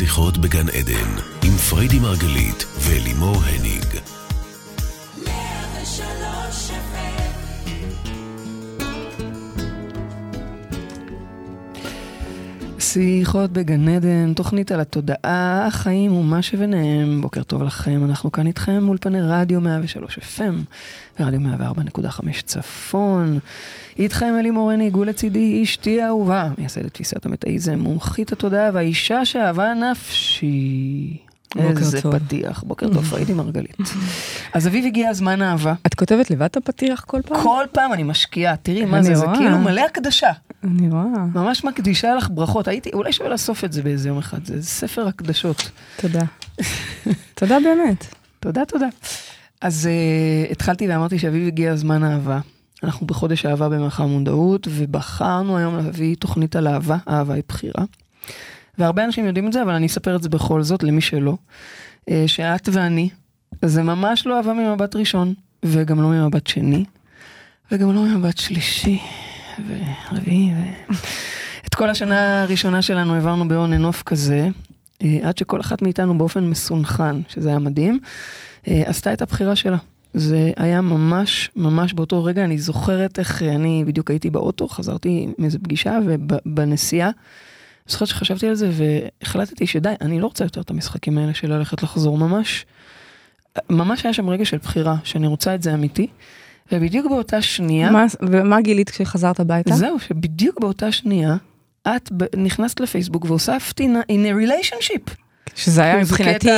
שיחות בגן עדן, עם פריידי מרגלית ולימור הניג. שיחות בגן עדן, תוכנית על התודעה, החיים ומה שביניהם. בוקר טוב לכם, אנחנו כאן איתכם אולפני רדיו 103 FM ורדיו 104.5 צפון. איתכם אלי מורני, עיגול לצידי, אשתי האהובה, מייסדת תפיסת המטאיזם, מומחית התודעה והאישה שאהבה נפשי. איזה טוב. פתיח, בוקר טוב, פריידי מרגלית. אז אביב הגיע הזמן אהבה. את כותבת לבד את הפתיח כל פעם? כל פעם אני משקיעה, תראי מה זה, זה כאילו מלא הקדשה. אני רואה. ממש מקדישה לך ברכות, הייתי, אולי שווה לאסוף את זה באיזה יום אחד, זה ספר הקדשות. תודה. תודה באמת. תודה, תודה. אז uh, התחלתי ואמרתי שאביב הגיע הזמן אהבה. אנחנו בחודש אהבה במרחב מודעות, ובחרנו היום להביא תוכנית על אהבה, אהבה היא בחירה. והרבה אנשים יודעים את זה, אבל אני אספר את זה בכל זאת למי שלא. Uh, שאת ואני, זה ממש לא אהבה ממבט ראשון, וגם לא ממבט שני, וגם לא ממבט שלישי. ורביעי, ו... את כל השנה הראשונה שלנו העברנו בהון אנוף כזה, אה, עד שכל אחת מאיתנו באופן מסונכן, שזה היה מדהים, אה, עשתה את הבחירה שלה. זה היה ממש ממש באותו רגע, אני זוכרת איך אני בדיוק הייתי באוטו, חזרתי מאיזה פגישה ובנסיעה, זוכרת שחשבתי על זה והחלטתי שדי, אני לא רוצה יותר את המשחקים האלה של ללכת לחזור ממש. ממש היה שם רגע של בחירה, שאני רוצה את זה אמיתי. ובדיוק באותה שנייה... מה, ומה גילית כשחזרת הביתה? זהו, שבדיוק באותה שנייה, את נכנסת לפייסבוק והוספתי in a relationship. שזה היה מבחינתי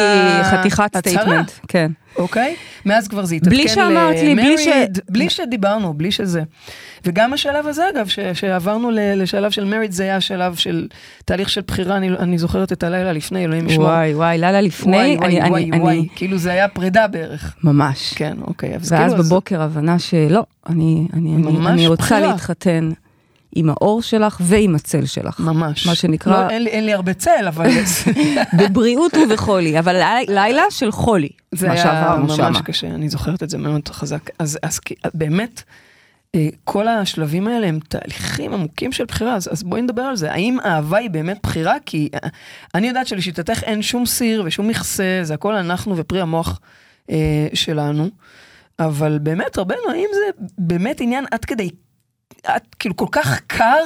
חתיכת statement, כן. אוקיי? מאז כבר זה התעדכן בלי שאמרת לי, בלי ש... בלי שדיברנו, בלי שזה. וגם השלב הזה אגב, ש, שעברנו לשלב של מריד, זה היה שלב של תהליך של בחירה, אני, אני זוכרת את הלילה לפני, אלוהים ישמור. וואי וואי, לילה לפני, וואי וואי אני, וואי, אני, וואי, אני... כאילו זה היה פרידה בערך. ממש. כן, אוקיי. ואז כאילו בבוקר אז... הבנה שלא, אני, אני, אני, אני רוצה בחירה. להתחתן. עם האור שלך ועם הצל שלך. ממש. מה שנקרא... לא, אין לי, אין לי הרבה צל, אבל... בבריאות ובחולי, אבל לילה של חולי. זה היה ממש שמה. קשה, אני זוכרת את זה מאוד חזק. אז, אז באמת, אה, כל השלבים האלה הם תהליכים עמוקים של בחירה, אז, אז בואי נדבר על זה. האם אהבה היא באמת בחירה? כי אה, אני יודעת שלשיטתך אין שום סיר ושום מכסה, זה הכל אנחנו ופרי המוח אה, שלנו. אבל באמת, רבנו, האם זה באמת עניין עד כדי את כאילו כל כך קר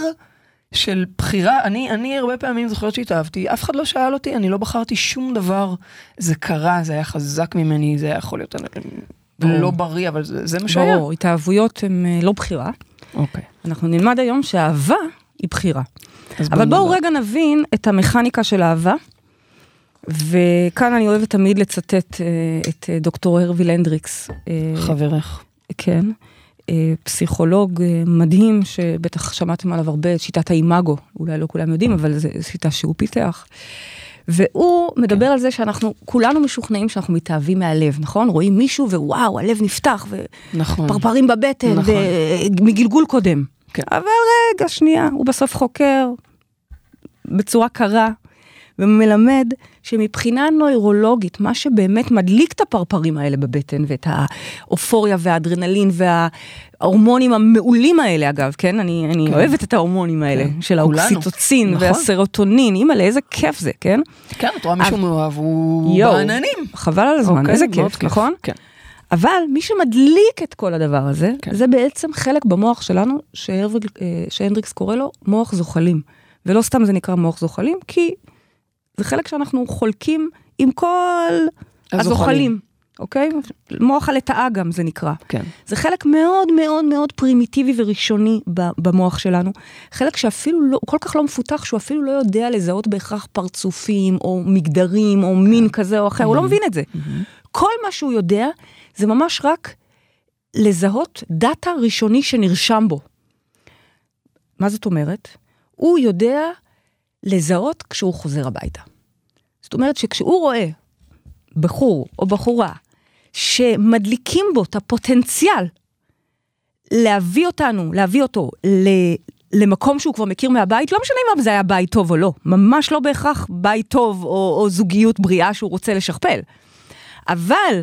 של בחירה, אני, אני הרבה פעמים זוכרת שהתאהבתי, אף אחד לא שאל אותי, אני לא בחרתי שום דבר, זה קרה, זה היה חזק ממני, זה היה יכול להיות לא בריא, אבל זה, זה מה שהיה. ברור, התאהבויות הן אה, לא בחירה. אוקיי. אנחנו נלמד היום שאהבה היא בחירה. אבל בואו רגע נבין את המכניקה של אהבה. וכאן אני אוהבת תמיד לצטט אה, את אה, דוקטור הרוויל הנדריקס. חברך. כן. אה, פסיכולוג אה, מדהים, שבטח שמעתם עליו הרבה, שיטת האימאגו, אולי לא כולם יודעים, אבל זו שיטה שהוא פיתח. והוא מדבר כן. על זה שאנחנו כולנו משוכנעים שאנחנו מתאהבים מהלב, נכון? רואים מישהו ווואו, הלב נפתח, ופרפרים נכון. בבטן, נכון. מגלגול קודם. כן. אבל רגע, שנייה, הוא בסוף חוקר בצורה קרה, ומלמד שמבחינה נוירולוגית, מה שבאמת מדליק את הפרפרים האלה בבטן, ואת האופוריה והאדרנלין וההורמונים המעולים האלה, אגב, כן? אני, אני כן. אוהבת את ההורמונים האלה, כן. של האוקסיטוצין נכון. והסרוטונין, אימא'לה, איזה כיף זה, כן? כן, את רואה מישהו מאוהב, הוא בעננים. חבל על הזמן, אוקיי, איזה כיף, כיף, נכון? כן. אבל מי שמדליק את כל הדבר הזה, כן. זה בעצם חלק במוח שלנו, שהנדריקס קורא לו מוח זוחלים. ולא סתם זה נקרא מוח זוחלים, כי זה חלק שאנחנו חולקים עם כל הזוחלים, אוקיי? מוח הלטאה גם זה נקרא. כן. זה חלק מאוד מאוד מאוד פרימיטיבי וראשוני במוח שלנו. חלק שאפילו לא, כל כך לא מפותח, שהוא אפילו לא יודע לזהות בהכרח פרצופים, או מגדרים, או מין כן. כזה או אחר, mm-hmm. הוא לא מבין את זה. Mm-hmm. כל מה שהוא יודע, זה ממש רק לזהות דאטה ראשוני שנרשם בו. מה זאת אומרת? הוא יודע לזהות כשהוא חוזר הביתה. זאת אומרת שכשהוא רואה בחור או בחורה שמדליקים בו את הפוטנציאל להביא אותנו, להביא אותו ל... למקום שהוא כבר מכיר מהבית, לא משנה אם זה היה בית טוב או לא, ממש לא בהכרח בית טוב או, או זוגיות בריאה שהוא רוצה לשכפל. אבל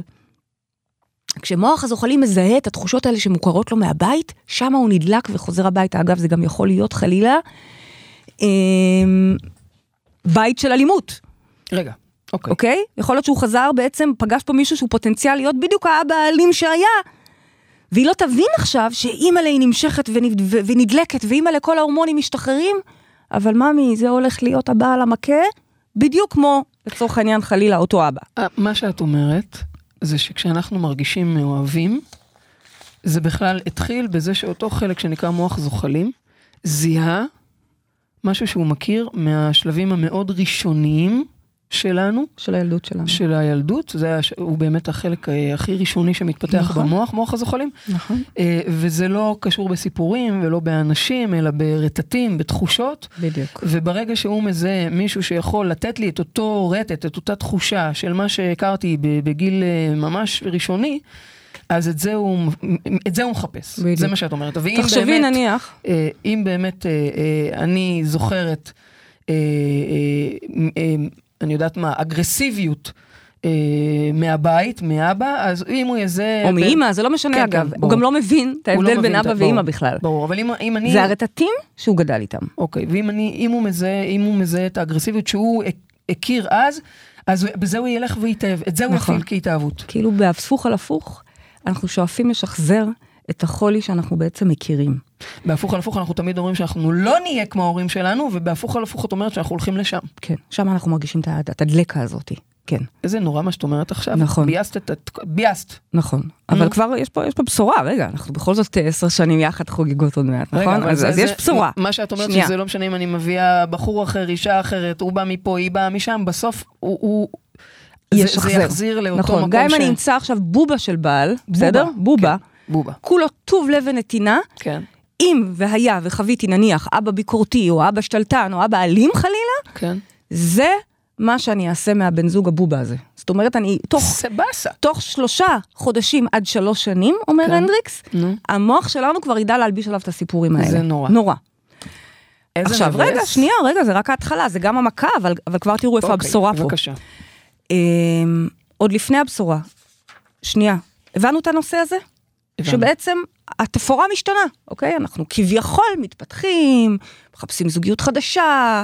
כשמוח הזוחלים מזהה את התחושות האלה שמוכרות לו מהבית, שם הוא נדלק וחוזר הביתה. אגב, זה גם יכול להיות חלילה בית של אלימות. רגע, אוקיי. אוקיי? יכול להיות שהוא חזר בעצם, פגש פה מישהו שהוא פוטנציאל להיות בדיוק האבא האלים שהיה. והיא לא תבין עכשיו שאימא'לה היא נמשכת ונד... ונדלקת, ואימא'לה כל ההורמונים משתחררים, אבל ממי, זה הולך להיות הבעל המכה, בדיוק כמו, לצורך העניין, חלילה, אותו אבא. אה, מה שאת אומרת, זה שכשאנחנו מרגישים מאוהבים, זה בכלל התחיל בזה שאותו חלק שנקרא מוח זוחלים, זיהה משהו שהוא מכיר מהשלבים המאוד ראשוניים שלנו, של הילדות שלנו. של הילדות, זה הש... הוא באמת החלק אה, הכי ראשוני שמתפתח נכון. במוח, מוח הזוחלים. נכון. אה, וזה לא קשור בסיפורים ולא באנשים, אלא ברטטים, בתחושות. בדיוק. וברגע שהוא מזהה מישהו שיכול לתת לי את אותו רטט, את אותה תחושה של מה שהכרתי בגיל אה, ממש ראשוני, אז את זה הוא, את זה הוא מחפש. בדיוק. זה מה שאת אומרת. תחשבי באמת, נניח, אה, אם באמת אה, אה, אני זוכרת, אני יודעת מה, אגרסיביות. מהבית, מאבא, אז אם הוא יזהה... או בין- מאימא, זה לא משנה כן, אגב, כן, הוא. גם לא מבין את לא ההבדל בין מבין את אבא. ואימא בכלל. ברור, אבל אם, אם אני... זה הרטטים שהוא גדל איתם. אוקיי, ואם אני, אם הוא מזהה, אם הוא מזהה את האגרסיביות שהוא הכיר אז, אז בזה הוא ילך ויתאהב, את זה הוא נכון. יפעיל כהתאהבות. כאילו בהפוך על הפוך, אנחנו שואפים לשחזר את החולי שאנחנו בעצם מכירים. בהפוך על הפוך אנחנו תמיד אומרים שאנחנו לא נהיה כמו ההורים שלנו, ובהפוך על הפוך את אומרת שאנחנו הולכים לשם. כן, שם אנחנו מרגישים את ה- הדלקה הזאת. כן, איזה נורא מה שאת אומרת עכשיו. נכון. ביאסת את... את- ביאסת. נכון. אבל כבר יש פה, יש פה בשורה, רגע, אנחנו בכל זאת אה, עשר שנים יחד חוגגות עוד מעט, רגע, נכון? אז זה- אז יש זה- בשורה. מה שאת אומרת שנייה. שזה לא משנה אם אני מביאה בחור אחר, אישה אחרת, הוא בא מפה, היא באה משם, בסוף הוא... הוא... זה. יחזיר לאותו נכון, מקום גם אם ש... אני אמצא עכשיו בובה של בעל, בסדר? כן, בובה. בובה. כולו טוב לב ונתינה, כן, אם והיה וחוויתי נניח אבא ביקורתי, או אבא שתלטן, או אבא אלים חלילה, כן. זה מה שאני אעשה מהבן זוג הבובה הזה. זאת אומרת, אני תוך, זה באסה. תוך שלושה חודשים עד שלוש שנים, אומר כן. הנדריקס, נו. המוח שלנו כבר ידע להלביש עליו את הסיפורים האלה. זה נורא. נורא. עכשיו, מבאס. רגע, שנייה, רגע, זה רק ההתחלה, זה גם המכה, אבל, אבל כבר תראו איפה אוקיי, הבשורה פה. בבקשה. עוד לפני הבשורה, שנייה, הבנו את הנושא הזה? הבנו. שבעצם התפאורה משתנה, אוקיי? אנחנו כביכול מתפתחים, מחפשים זוגיות חדשה,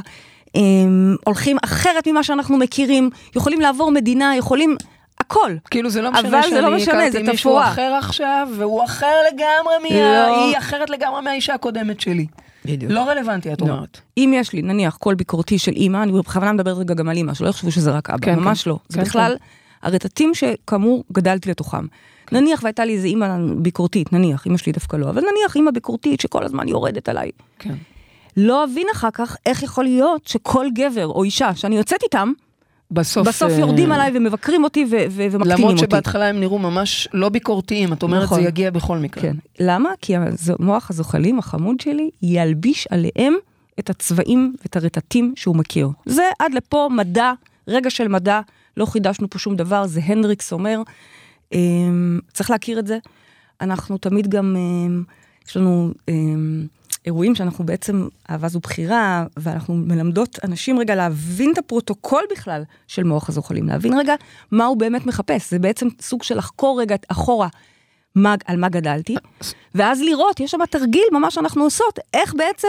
הם, הולכים אחרת ממה שאנחנו מכירים, יכולים לעבור מדינה, יכולים הכל. כאילו זה לא משנה אבל זה לא שאני משנה, הכרתי זה מישהו תפאורה. אחר עכשיו, והוא אחר לגמרי, מה... לא. היא אחרת לגמרי מהאישה הקודמת שלי. בדיוק. לא רלוונטי, את לא. אומרת. אם יש לי נניח קול ביקורתי של אימא, אני בכוונה מדברת רגע גם על אימא, שלא יחשבו שזה רק אבא, כן, ממש כן. לא. זה כן, בכלל הרטטים שכאמור גדלתי לתוכם. נניח והייתה לי איזה אימא ביקורתית, נניח, אמא שלי דווקא לא, אבל נניח אימא ביקורתית שכל הזמן יורדת עליי. כן. לא אבין אחר כך איך יכול להיות שכל גבר או אישה שאני יוצאת איתם, בסוף... בסוף אה, יורדים עליי ומבקרים אותי ו- ו- ומקטינים למרות אותי. שבהתחלה הם נראו ממש לא ביקורתיים, את אומרת נכון. זה יגיע בכל מקרה. כן. למה? כי המוח הזוחלים, החמוד שלי, ילביש עליהם את הצבעים ואת הרטטים שהוא מכיר. זה עד לפה מדע, רגע של מדע, לא חידשנו פה שום דבר, זה הנדריקס אומר. אמ, צריך להכיר את זה. אנחנו תמיד גם, אמ, יש לנו אמ, אירועים שאנחנו בעצם, אהבה זו בחירה, ואנחנו מלמדות אנשים רגע להבין את הפרוטוקול בכלל של מוח הזוחלים, להבין רגע מה הוא באמת מחפש. זה בעצם סוג של לחקור רגע אחורה מה, על מה גדלתי, ואז לראות, יש שם תרגיל ממש שאנחנו עושות, איך בעצם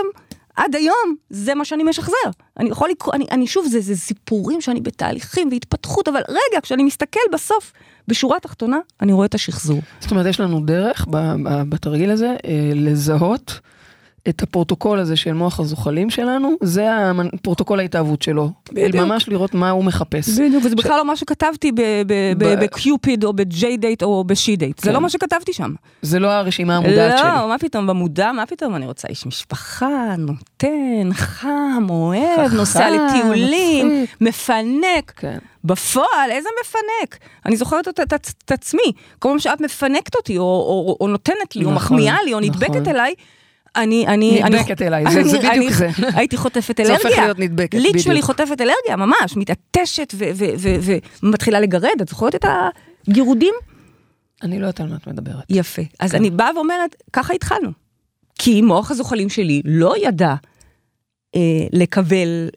עד היום זה מה שאני משחזר. אני יכול לקרוא, אני, אני שוב, זה, זה סיפורים שאני בתהליכים והתפתחות, אבל רגע, כשאני מסתכל בסוף, בשורה התחתונה, אני רואה את השחזור. זאת אומרת, יש לנו דרך בתרגיל הזה אה, לזהות את הפרוטוקול הזה של מוח הזוחלים שלנו, זה פרוטוקול ההתאהבות שלו. בדיוק. ממש לראות מה הוא מחפש. בדיוק, וזה בכלל לא מה שכתבתי ב- ב- ב- ב- בקיופיד או בג'יי דייט או בשי דייט, זה כן. לא מה שכתבתי שם. זה לא הרשימה המודעת שלי. לא, מה פתאום, במודע, מה פתאום, אני רוצה איש משפחה, נותן, חם, אוהב, נוסע לטיולים. מפנק. כן. בפועל, איזה מפנק? אני זוכרת את, את, את עצמי, כל פעם שאת מפנקת אותי, או, או, או נותנת לי, או נכון, מחמיאה לי, או נדבקת נכון. אליי, אני, אני, נדבקת אני, אליי, זה- זה בדיוק אני- זה. הייתי חוטפת זה אלרגיה. הופך להיות נדבקת, בדיוק. חוטפת אלרגיה, ממש, מתעטשת ומתחילה לגרד, את זוכרת את הגירודים? אני לא יודעת על מה את מדברת. יפה. אז כן. אני באה ואומרת, ככה התחלנו. כי מוח הזוחלים שלי לא ידע אה, לקבל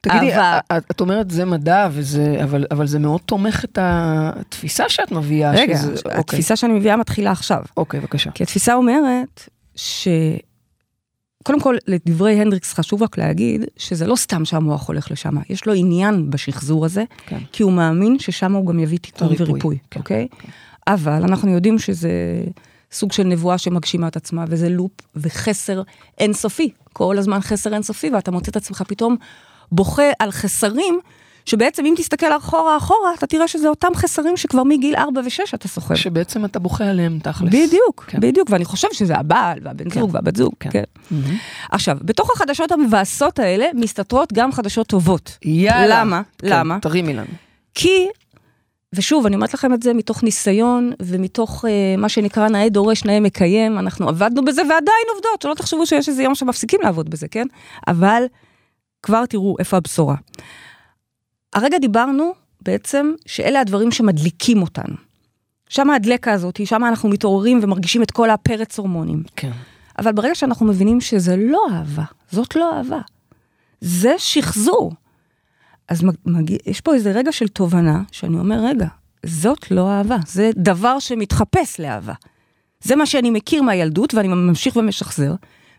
תגידי, אהבה. את- את אומרת זה מדע, וזה, אבל, אבל זה מאוד תומך את התפיסה שאת מביאה. רגע, שזה, אוקיי, התפיסה שאני מביאה מתחילה עכשיו. אוקיי, בבקשה. כי התפיסה אומרת ש... קודם כל, לדברי הנדריקס חשוב רק להגיד שזה לא סתם שהמוח הולך לשם, יש לו עניין בשחזור הזה, כן. כי הוא מאמין ששם הוא גם יביא תיקון וריפוי, כן, אוקיי? אבל אנחנו יודעים שזה סוג של נבואה שמגשימה את עצמה, וזה לופ וחסר אינסופי, כל הזמן חסר אינסופי, ואתה מוצא את עצמך פתאום בוכה על חסרים, שבעצם אם תסתכל אחורה אחורה, אתה תראה שזה אותם חסרים שכבר מגיל 4 ו-6 אתה סוחב. שבעצם אתה בוכה עליהם תכלס. בדיוק, כן. בדיוק, ואני חושב שזה הבעל והבן כן. זוג והבת זוג, כן. כן. מהמם. עכשיו, בתוך החדשות המבאסות האלה מסתתרות גם חדשות טובות. יאללה. למה? כן, למה? תרימי לנו. כי, ושוב, אני אומרת לכם את זה מתוך ניסיון ומתוך אה, מה שנקרא נאה דורש, נאה מקיים, אנחנו עבדנו בזה ועדיין עובדות, שלא תחשבו שיש איזה יום שמפסיקים לעבוד בזה, כן? אבל כבר תראו איפה הבשורה. הרגע דיברנו בעצם שאלה הדברים שמדליקים אותנו. שם הדלקה הזאת, שם אנחנו מתעוררים ומרגישים את כל הפרץ הורמונים. כן. אבל ברגע שאנחנו מבינים שזה לא אהבה, זאת לא אהבה, זה שחזור. אז מג, מג, יש פה איזה רגע של תובנה, שאני אומר, רגע, זאת לא אהבה, זה דבר שמתחפש לאהבה. זה מה שאני מכיר מהילדות, ואני ממשיך ומשחזר,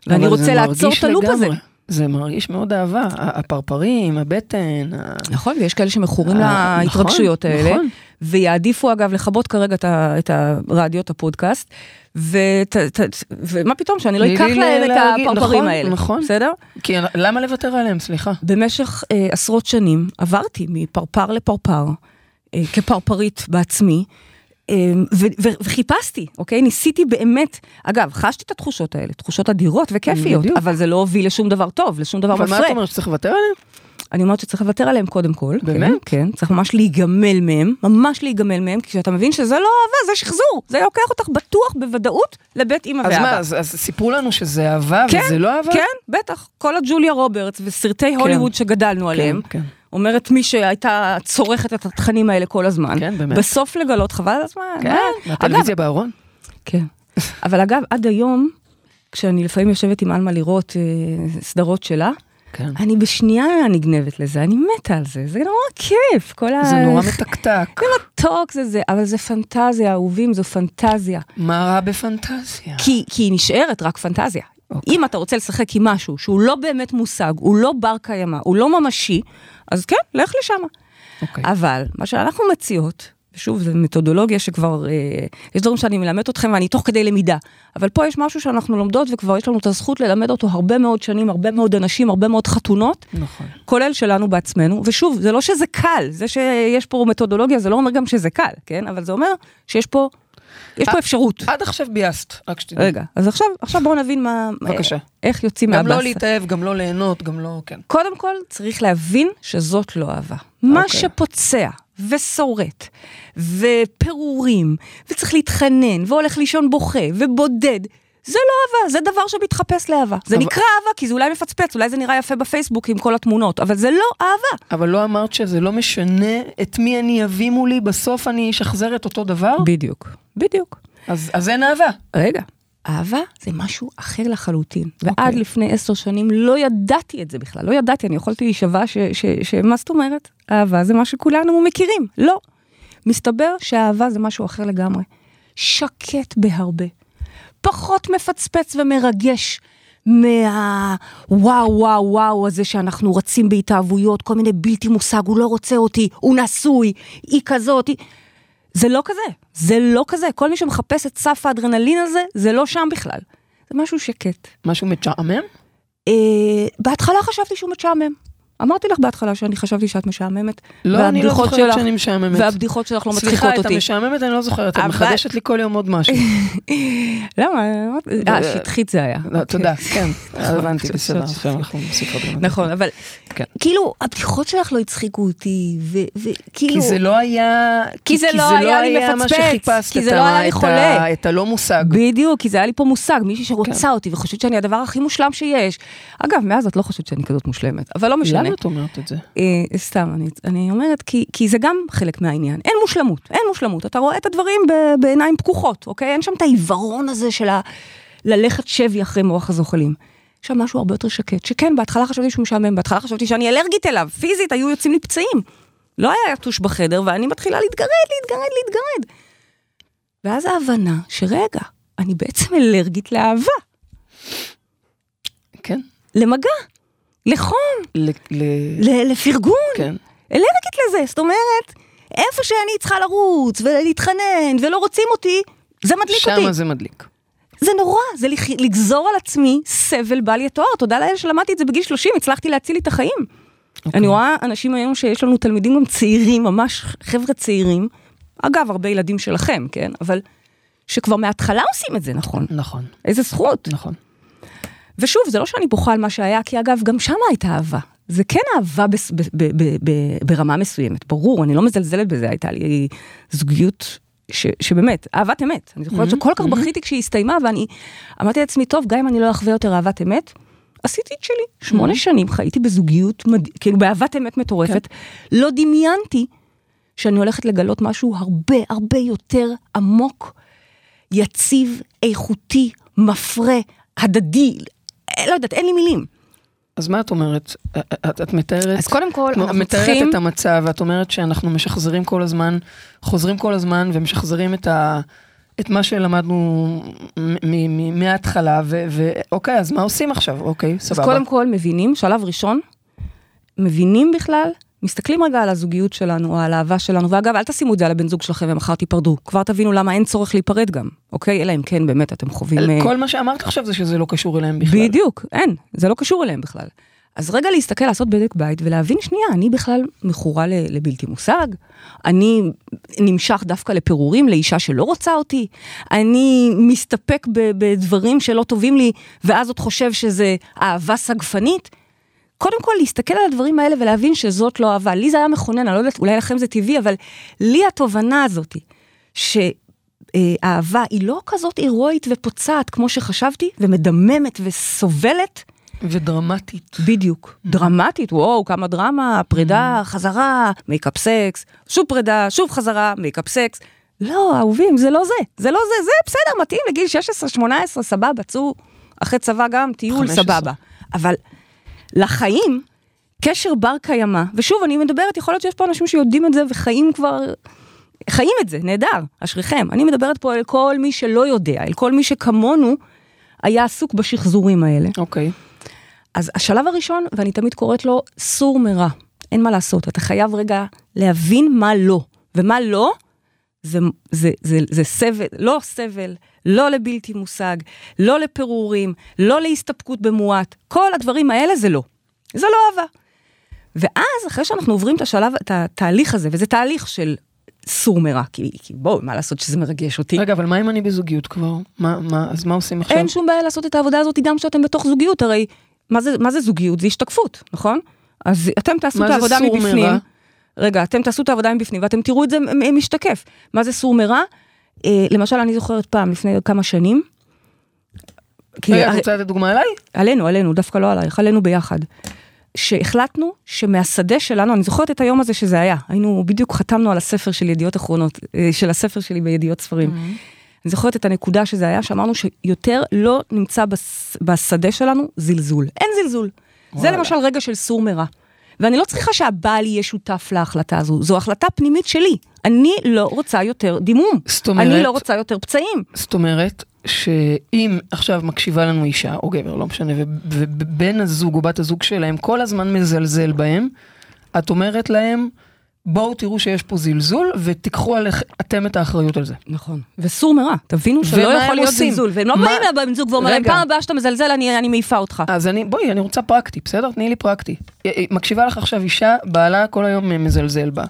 ואני רוצה לעצור את הלופ הזה. זה מרגיש מאוד אהבה, הפרפרים, הבטן, נכון, ויש כאלה שמכורים להתרגשויות נכון, האלה, נכון. ויעדיפו אגב לכבות כרגע את הרדיו, את הפודקאסט, ות- ת- ומה פתאום שאני לא אקח להם את הפרפרים נכון, האלה, נכון. בסדר? כי למה לוותר עליהם, סליחה? במשך אה, עשרות שנים עברתי מפרפר לפרפר, אה, כפרפרית בעצמי, וחיפשתי, אוקיי? ניסיתי באמת, אגב, חשתי את התחושות האלה, תחושות אדירות וכיפיות, בדיוק. אבל זה לא הוביל לשום דבר טוב, לשום דבר מפרה. את אומרת, שצריך לוותר עליהם? אני אומרת שצריך לוותר עליהם קודם כל. באמת? כן, כן, צריך ממש להיגמל מהם, ממש להיגמל מהם, כי כשאתה מבין שזה לא אהבה, זה שחזור, זה לוקח אותך בטוח, בוודאות, לבית אימא אז ואבא. מה, אז אז סיפרו לנו שזה אהבה כן, וזה לא אהבה? כן, בטח. כל הג'וליה רוברטס וסרטי הוליווד שגדלנו עליהם, כן. אומרת מי שהייתה צורכת את התכנים האלה כל הזמן. כן, באמת. בסוף לגלות, חבל על הזמן. כן, מה? מהטלוויזיה בארון? כן. אבל אגב, עד היום, כשאני לפעמים יושבת עם עלמה לראות אה, סדרות שלה, כן. אני בשנייה נגנבת לזה, אני מתה על זה, זה נורא כיף, כל ה... זה נורא מתקתק. זה מתוק זה זה, אבל זה פנטזיה, אהובים, זו פנטזיה. מה רע בפנטזיה? כי, כי היא נשארת רק פנטזיה. אוקיי. אם אתה רוצה לשחק עם משהו שהוא לא באמת מושג, הוא לא בר קיימא, הוא לא ממשי, אז כן, לך לשם. אוקיי. אבל מה שאנחנו מציעות, ושוב, זו מתודולוגיה שכבר, אה, יש דברים שאני מלמדת אתכם ואני תוך כדי למידה, אבל פה יש משהו שאנחנו לומדות וכבר יש לנו את הזכות ללמד אותו הרבה מאוד שנים, הרבה מאוד אנשים, הרבה מאוד חתונות, נכון. כולל שלנו בעצמנו, ושוב, זה לא שזה קל, זה שיש פה מתודולוגיה זה לא אומר גם שזה קל, כן? אבל זה אומר שיש פה, יש פה אפשרות. עד עכשיו ביאסת, רק שתדעי. רגע, אז עכשיו, עכשיו בואו נבין מה, בבקשה. איך יוצאים גם מהבאסה. לא להתאהב, גם לא ליהנות, גם לא, כן. קודם כל, צריך להבין שזאת לא אהבה. מה אוקיי. שפוצע ושורט, ופירורים, וצריך להתחנן, והולך לישון בוכה, ובודד, זה לא אהבה, זה דבר שמתחפש לאהבה. זה אבל- נקרא אהבה כי זה אולי מפצפץ, אולי זה נראה יפה בפייסבוק עם כל התמונות, אבל זה לא אהבה. אבל לא אמרת שזה לא משנה את מי אני אביא מולי, בסוף אני אשחזר את אותו דבר? בדיוק, בדיוק. אז אז אין אהבה. רגע, אהבה זה משהו אחר לחלוטין. ועד אוקיי. לפני עשר שנים לא ידעתי את זה בכלל, לא ידעתי, אני יכולתי להישבע ש... ש, ש מה זאת אומרת? אהבה זה מה שכולנו מכירים. לא. מסתבר שאהבה זה משהו אחר לגמרי. שקט בהרבה. פחות מפצפץ ומרגש מה... וואו וואו וואו הזה שאנחנו רצים בהתאהבויות, כל מיני בלתי מושג, הוא לא רוצה אותי, הוא נשוי, היא כזאת, היא... זה לא כזה, זה לא כזה. כל מי שמחפש את סף האדרנלין הזה, זה לא שם בכלל. זה משהו שקט. משהו משעמם? אה, בהתחלה חשבתי שהוא משעמם. אמרתי לך בהתחלה שאני חשבתי שאת משעממת. לא, אני לא זוכרת שלך- שאני משעממת. והבדיחות שלך לא מצחיקות סליחה, את אותי. המשעממת אני לא זוכרת, את מחדשת לי כל יום עוד משהו. למה? אה, שטחית זה היה. לא, תודה, כן, נכון, הבנתי, ש- בסדר, אנחנו דברים. נכון, אבל כן. כאילו, הבדיחות שלך לא הצחיקו אותי, וכאילו... כי זה לא היה, כי זה לא היה לי מפצפץ, כי זה לא היה לי חולה. את הלא מושג. בדיוק, כי זה היה לי פה מושג, מישהי שרוצה כן. אותי וחושבת שאני הדבר הכי מושלם שיש. אגב, מאז את לא חושבת שאני כזאת מושלמת, אבל לא משנה. למה את אומרת את זה? אה, סתם, אני, אני אומרת, כי, כי זה גם חלק מהעניין. אין מושלמות, אין מושלמות. אתה רואה את הדברים ב, בעיניים פקוחות, אוקיי? אין שם את העיוורון הזה של ה, ללכת שבי אחרי מוח הזוחלים. יש שם משהו הרבה יותר שקט, שכן, בהתחלה חשבתי שהוא משעמם, בהתחלה חשבתי שאני אלרגית אליו, פיזית היו יוצאים לי פצעים. לא היה יתוש בחדר, ואני מתחילה להתגרד, להתגרד, להתגרד. ואז ההבנה שרגע, אני בעצם אלרגית לאהבה. כן. למגע, לחום, ל... ל... ל- לפרגון, כן. אלרגית לזה, זאת אומרת, איפה שאני צריכה לרוץ ולהתחנן ולא רוצים אותי, זה מדליק אותי. שמה זה מדליק. זה נורא, זה לגזור על עצמי סבל בל יתואר. תודה לאל שלמדתי את זה בגיל 30, הצלחתי להציל לי את החיים. אוקיי. אני רואה אנשים היום שיש לנו תלמידים גם צעירים, ממש חבר'ה צעירים, אגב, הרבה ילדים שלכם, כן? אבל שכבר מההתחלה עושים את זה, נכון? נכון, איזה זכות. נכון. ושוב, זה לא שאני בוכה על מה שהיה, כי אגב, גם שם הייתה אהבה. זה כן אהבה ב, ב, ב, ברמה מסוימת, ברור, אני לא מזלזלת בזה, הייתה לי זוגיות ש, שבאמת, אהבת אמת. אני זוכרת Mhm, שכל כך mhm. בכיתי כשהיא הסתיימה, ואני אמרתי לעצמי, טוב, גם אם אני לא אחווה יותר אהבת אמת, עשיתי את שלי. שמונה שנים חייתי בזוגיות, מד... כאילו באהבת אמת מטורפת. לא דמיינתי שאני הולכת לגלות משהו הרבה הרבה יותר עמוק, יציב, איכותי, מפרה, הדדי, לא יודעת, אין לי מילים. אז מה את אומרת? את, את מתארת, אז קודם כל, אנחנו מתארת צריכים... את המצב, ואת אומרת שאנחנו משחזרים כל הזמן, חוזרים כל הזמן ומשחזרים את, ה, את מה שלמדנו מההתחלה, ואוקיי, אז מה עושים עכשיו? אוקיי, אז סבבה. קודם כל מבינים, שלב ראשון, מבינים בכלל, מסתכלים רגע על הזוגיות שלנו, או על האהבה שלנו, ואגב, אל תשימו את זה על הבן זוג שלכם ומחר תיפרדו, כבר תבינו למה אין צורך להיפרד גם, אוקיי? אלא אם כן, באמת, אתם חווים... אה, כל מה שאמרת עכשיו זה שזה לא קשור אליהם בכלל. בדיוק, אין, זה לא קשור אליהם בכלל. אז רגע להסתכל, לעשות בדק בית ולהבין שנייה, אני בכלל מכורה לבלתי מושג, אני נמשך דווקא לפירורים לאישה שלא רוצה אותי, אני מסתפק בדברים שלא טובים לי, ואז עוד חושב שזה אהבה סגפנית. קודם כל להסתכל על הדברים האלה ולהבין שזאת לא אהבה. לי זה היה מכונן, אני לא יודעת, אולי לכם זה טבעי, אבל לי התובנה הזאת, שאהבה היא לא כזאת הירואית ופוצעת כמו שחשבתי, ומדממת וסובלת, ודרמטית. בדיוק. דרמטית, וואו, כמה דרמה, פרידה, חזרה, makeup sex, שוב פרידה, שוב חזרה, makeup sex. לא, אהובים, זה לא זה, זה לא זה, זה בסדר, מתאים לגיל 16-18, סבבה, צאו אחרי צבא גם, טיול, 15. סבבה. אבל לחיים, קשר בר קיימא, ושוב, אני מדברת, יכול להיות שיש פה אנשים שיודעים את זה וחיים כבר, חיים את זה, נהדר, אשריכם. אני מדברת פה אל כל מי שלא יודע, אל כל מי שכמונו היה עסוק בשחזורים האלה. אוקיי. אז השלב הראשון, ואני תמיד קוראת לו סור מרע, אין מה לעשות, אתה חייב רגע להבין מה לא, ומה לא, זה, זה, זה, זה סבל, לא סבל, לא לבלתי מושג, לא לפירורים, לא להסתפקות במועט, כל הדברים האלה זה לא. זה לא אהבה. ואז, אחרי שאנחנו עוברים את השלב, את התהליך הזה, וזה תהליך של סור מרע, כי, כי בואו, מה לעשות שזה מרגש אותי. רגע, אבל מה אם אני בזוגיות כבר? מה, מה, אז מה עושים עכשיו? אין שום בעיה לעשות את העבודה הזאת גם כשאתם בתוך זוגיות, הרי מה זה, מה זה זוגיות? זה השתקפות, נכון? אז אתם תעשו מה את זה העבודה סור מבפנים. מרע? רגע, אתם תעשו את העבודה מבפנים ואתם תראו את זה משתקף. מה זה סור מרע? אה, למשל, אני זוכרת פעם, לפני כמה שנים, כי רגע, את רוצה לתת דוגמה עליי? עלינו, עלינו, דווקא לא עלייך, עלינו ביחד. שהחלטנו שמהשדה שלנו, אני זוכרת את היום הזה שזה היה, היינו, בדיוק חתמנו על הספר של ידיעות אחרונות, אה, של הספר שלי בידיעות ספרים. Mm-hmm. אני זוכרת את הנקודה שזה היה, שאמרנו שיותר לא נמצא בשדה שלנו זלזול. אין זלזול. זה. למשל רגע של סור מרע. ואני לא צריכה שהבעל יהיה שותף להחלטה הזו, זו החלטה פנימית שלי. אני לא רוצה יותר דימום. זאת אומרת- אני לא רוצה יותר פצעים. זאת אומרת, שאם עכשיו מקשיבה לנו אישה, או גבר, לא משנה, ובן הזוג או בת הזוג שלהם כל הזמן מזלזל בהם, את אומרת להם, בואו תראו שיש פה זלזול, ותיקחו עליכם אתם את האחריות על זה. נכון. וסור מרע, תבינו שלא יכול להיות עושים? זלזול. והם לא מה- באים לבן זוג ואומרים. פעם הבאה שאתה מזלזל, אני אני מעיפה אותך. אז אני, בואי, אני רוצה פרקטי, בסדר? תני לי פרקטי. מקשיבה לך עכשיו אישה, בעלה כל היום מזלזל בה.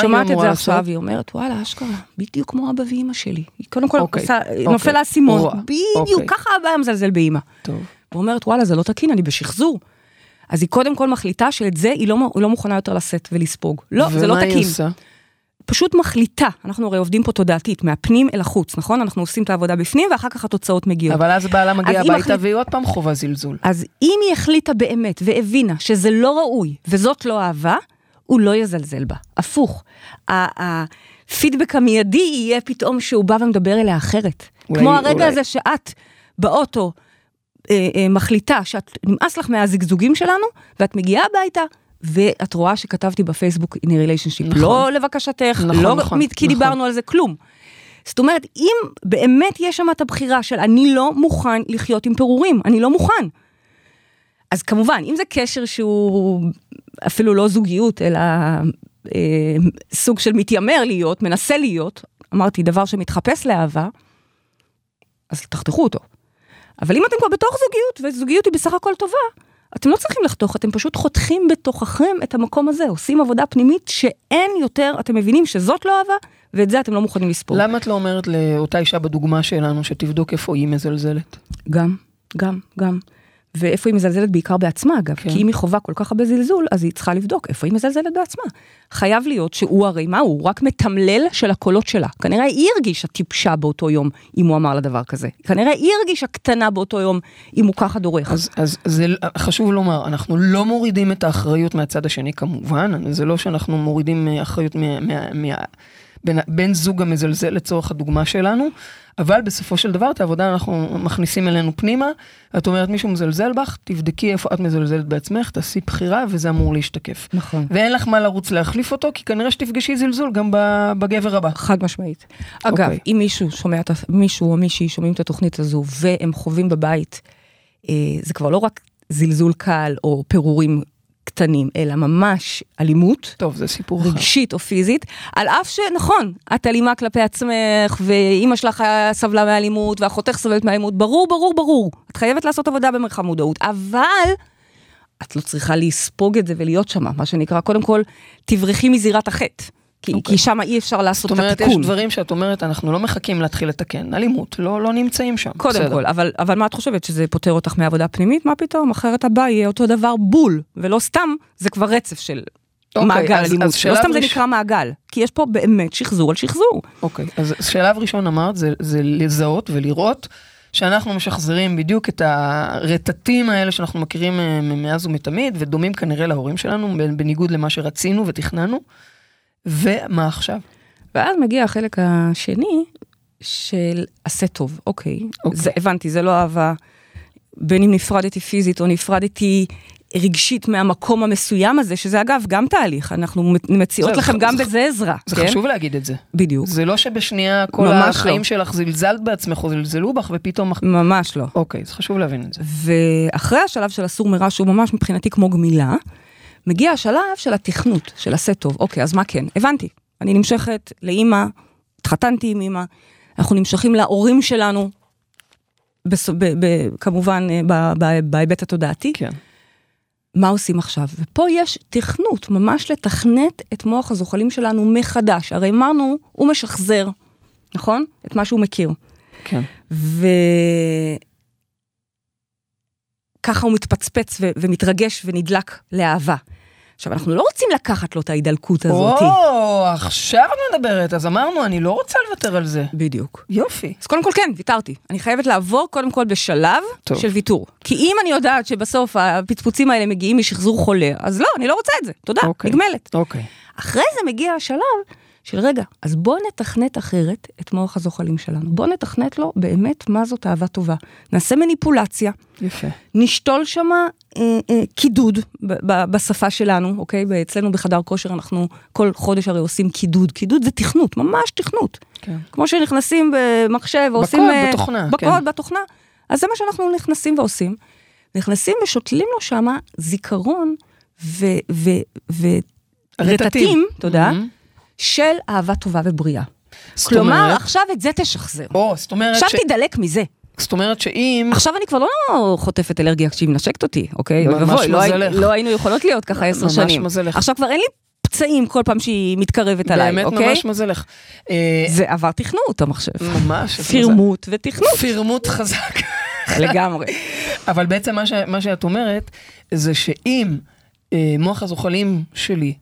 שומעת את זה? עכשיו, היא אומרת, וואלה, אשכרה, בדיוק כמו אבא ואימא שלי. היא קודם כל אוקיי, עושה- אוקיי. נופל האסימון. בדיוק, אוקיי. ככה אבא מזלזל באימא. טוב. ואומרת, וואלה, זה לא תקין, אני בשחזור. אז היא קודם כל מחליטה שאת זה היא לא, היא לא מוכנה יותר לשאת ולספוג. לא, זה לא ומה היא תקין. עושה? פשוט מחליטה, אנחנו הרי עובדים פה תודעתית, מהפנים אל החוץ, נכון? אנחנו עושים את העבודה בפנים ואחר כך התוצאות מגיעות. אבל אז בעלה מגיע אז הביתה מחליט- והיא עוד פעם חווה זלזול. אז אם היא החליטה באמת והבינה שזה לא ראוי וזאת לא אהבה, הוא לא יזלזל בה. הפוך. הפידבק המיידי יהיה פתאום שהוא בא ומדבר אליה אחרת. אולי- כמו הרגע אולי- הזה שאת באוטו אה, אה, מחליטה שאת נמאס לך מהזגזוגים שלנו, ואת מגיעה הביתה. ואת רואה שכתבתי בפייסבוק in a relationship, נכון. לא לבקשתך, נכון, לא נכון, כי נכון. דיברנו על זה, כלום. זאת אומרת, אם באמת יש שם את הבחירה של אני לא מוכן לחיות עם פירורים, אני לא מוכן. אז כמובן, אם זה קשר שהוא אפילו לא זוגיות, אלא אה, סוג של מתיימר להיות, מנסה להיות, אמרתי, דבר שמתחפש לאהבה, אז תחתכו אותו. אבל אם אתם כבר בתוך זוגיות, וזוגיות היא בסך הכל טובה, אתם לא צריכים לחתוך, אתם פשוט חותכים בתוככם את המקום הזה, עושים עבודה פנימית שאין יותר, אתם מבינים שזאת לא אהבה, ואת זה אתם לא מוכנים לספור. למה את לא אומרת לאותה אישה בדוגמה שלנו, שתבדוק איפה היא מזלזלת? גם, גם, גם. ואיפה היא מזלזלת בעיקר בעצמה אגב, כן. כי אם היא חווה כל כך הרבה זלזול, אז היא צריכה לבדוק איפה היא מזלזלת בעצמה. חייב להיות שהוא הרי מה הוא? רק מתמלל של הקולות שלה. כנראה היא הרגישה טיפשה באותו יום אם הוא אמר לה דבר כזה. כנראה היא הרגישה קטנה באותו יום אם הוא ככה דורך. אז, אז זה חשוב לומר, אנחנו לא מורידים את האחריות מהצד השני כמובן, זה לא שאנחנו מורידים אה, אחריות מה, מה, מה, בין, בן זוג המזלזל לצורך הדוגמה שלנו, אבל בסופו של דבר את העבודה אנחנו מכניסים אלינו פנימה, את אומרת מישהו מזלזל בך, תבדקי איפה את מזלזלת בעצמך, תעשי בחירה וזה אמור להשתקף. נכון. ואין לך מה לרוץ להחליף אותו, כי כנראה שתפגשי זלזול גם בגבר הבא. חד משמעית. אגב, אוקיי. אם מישהו שומע, מישהו או מישהי שומעים את התוכנית הזו והם חווים בבית, אה, זה כבר לא רק זלזול קל או פירורים קטנים, אלא ממש אלימות. טוב, זה סיפור אחר. רגשית או פיזית, על אף שנכון, את אלימה כלפי עצמך, ואימא שלך סבלה מאלימות, ואחותך סובלת מאלימות, ברור, ברור, ברור. את חייבת לעשות עבודה במרחב מודעות, אבל את לא צריכה לספוג את זה ולהיות שמה, מה שנקרא, קודם כל, תברחי מזירת החטא. כי, אוקיי. כי שם אי אפשר לעשות זאת את אומרת, יש התיקון. דברים שאת אומרת, אנחנו לא מחכים להתחיל לתקן, אלימות, לא, לא נמצאים שם. קודם בסדר. כל, אבל, אבל מה את חושבת, שזה פותר אותך מעבודה פנימית? מה פתאום? אחרת הבא יהיה אותו דבר בול, ולא סתם, זה כבר רצף של אוקיי, מעגל אז- אלימות. אז לא סתם זה ראש- נקרא מעגל, כי יש פה באמת שחזור על שחזור. אוקיי, אז שלב ראשון אמרת, זה, זה לזהות ולראות שאנחנו משחזרים בדיוק את הרטטים האלה שאנחנו מכירים אה, מאז ומתמיד, ודומים כנראה להורים שלנו, בניגוד למה שרצינו ותכננו. ומה עכשיו? ואז מגיע החלק השני של עשה טוב, אוקיי. אוקיי. זה, הבנתי, זה לא אהבה, בין אם נפרדתי פיזית או נפרדתי רגשית מהמקום המסוים הזה, שזה אגב גם תהליך, אנחנו מציעות זה- לכם זה- גם זה- בזה עזרה. זה כן? חשוב להגיד את זה. בדיוק. זה לא שבשנייה כל החיים לא. שלך זלזלת בעצמך או זלזלו בך ופתאום... ממש לא. אוקיי, זה חשוב להבין את זה. ואחרי השלב של הסור מרע, שהוא ממש מבחינתי כמו גמילה, מגיע השלב של התכנות, של עשה טוב. אוקיי, אז מה כן? הבנתי. אני נמשכת לאימא, התחתנתי עם אימא, אנחנו נמשכים להורים שלנו, בס... ב... ב... כמובן אה. בהיבט התודעתי. כן. מה עושים עכשיו? ופה יש תכנות, ממש לתכנת את מוח הזוחלים שלנו מחדש. הרי אמרנו, הוא משחזר, נכון? את מה שהוא מכיר. כן. וככה הוא מתפצפץ ו- ומתרגש ונדלק לאהבה. עכשיו, אנחנו לא רוצים לקחת לו את ההידלקות הזאת. או, עכשיו את מדברת, אז אמרנו, אני לא רוצה לוותר על זה. בדיוק. יופי. אז קודם כל כן, ויתרתי. אני חייבת לעבור קודם כל בשלב טוב. של ויתור. כי אם אני יודעת שבסוף הפצפוצים האלה מגיעים משחזור חולה, אז לא, אני לא רוצה את זה. תודה, אוקיי. נגמלת. אוקיי. אחרי זה מגיע השלב של רגע, אז בוא נתכנת אחרת את מוח הזוחלים שלנו. בוא נתכנת לו באמת מה זאת אהבה טובה. נעשה מניפולציה, יפה. נשתול אה, קידוד בשפה שלנו, אוקיי? אצלנו בחדר כושר אנחנו כל חודש הרי עושים קידוד. קידוד זה תכנות, ממש תכנות. כן. כמו שנכנסים במחשב ועושים... בקוד, אה, בתוכנה, בקוד, כן. בתוכנה. אז זה מה שאנחנו נכנסים ועושים. נכנסים ושותלים לו שם זיכרון ו... ו, ו רטטים, תודה, מהמם. של אהבה טובה ובריאה. כלומר, אומרת- עכשיו את זה תשחזר. או, זאת אומרת עכשיו ש... תדלק מזה. זאת אומרת שאם... עכשיו אני כבר לא חוטפת אלרגיה כשהיא מנשקת אותי, אוקיי? ממש ואבוי, לא, הי- מזלך. לא היינו יכולות להיות ככה עשר ממש שנים. מזלך. עכשיו כבר אין לי פצעים כל פעם שהיא מתקרבת עליי, באמת אוקיי? ממש מזלך. אה, זה עבר תכנות המחשב. ממש. פירמוט ותכנות. פירמוט חזק. לגמרי. אבל בעצם מה, ש... מה שאת אומרת, זה שאם אה, מוח הזוחלים שלי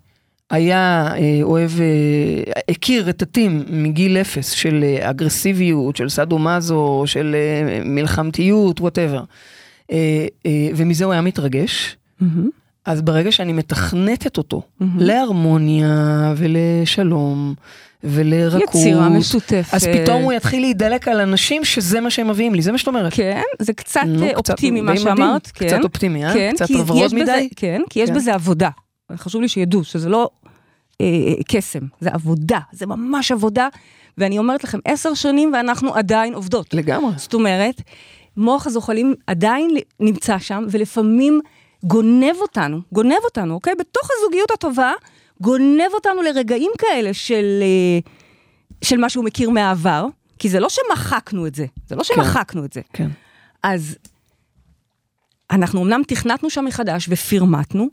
היה אה, אוהב, אה, הכיר רטטים מגיל אפס של אה, אגרסיביות, של סאדו-מאזו, של מלחמתיות, whatever, ומזה הוא היה מתרגש. אז ברגע שאני מתכנתת אותו. להרמוניה ולשלום ולרכות, יצירה משותפת. אז פתאום הוא יתחיל להידלק על אנשים שזה מה שהם מביאים לי, זה מה שאת אומרת. כן, זה קצת נו, קצת- אופטימי מה מדהים. שאמרת. כן. קצת אופטימי, אה? כן, קצת בזה- מדי? כן, כי יש כן. בזה עבודה. חשוב לי שידעו שזה לא אה, אה, קסם, זה עבודה, זה ממש עבודה. ואני אומרת לכם, עשר שנים ואנחנו עדיין עובדות. לגמרי. זאת אומרת, מוח הזוחלים עדיין נמצא שם, ולפעמים גונב אותנו, גונב אותנו, אוקיי? בתוך הזוגיות הטובה, גונב אותנו לרגעים כאלה של, אה, של מה שהוא מכיר מהעבר, כי זה לא שמחקנו את זה, זה לא שמחקנו את זה. כן. אז אנחנו אמנם תכנתנו שם מחדש ופירמטנו,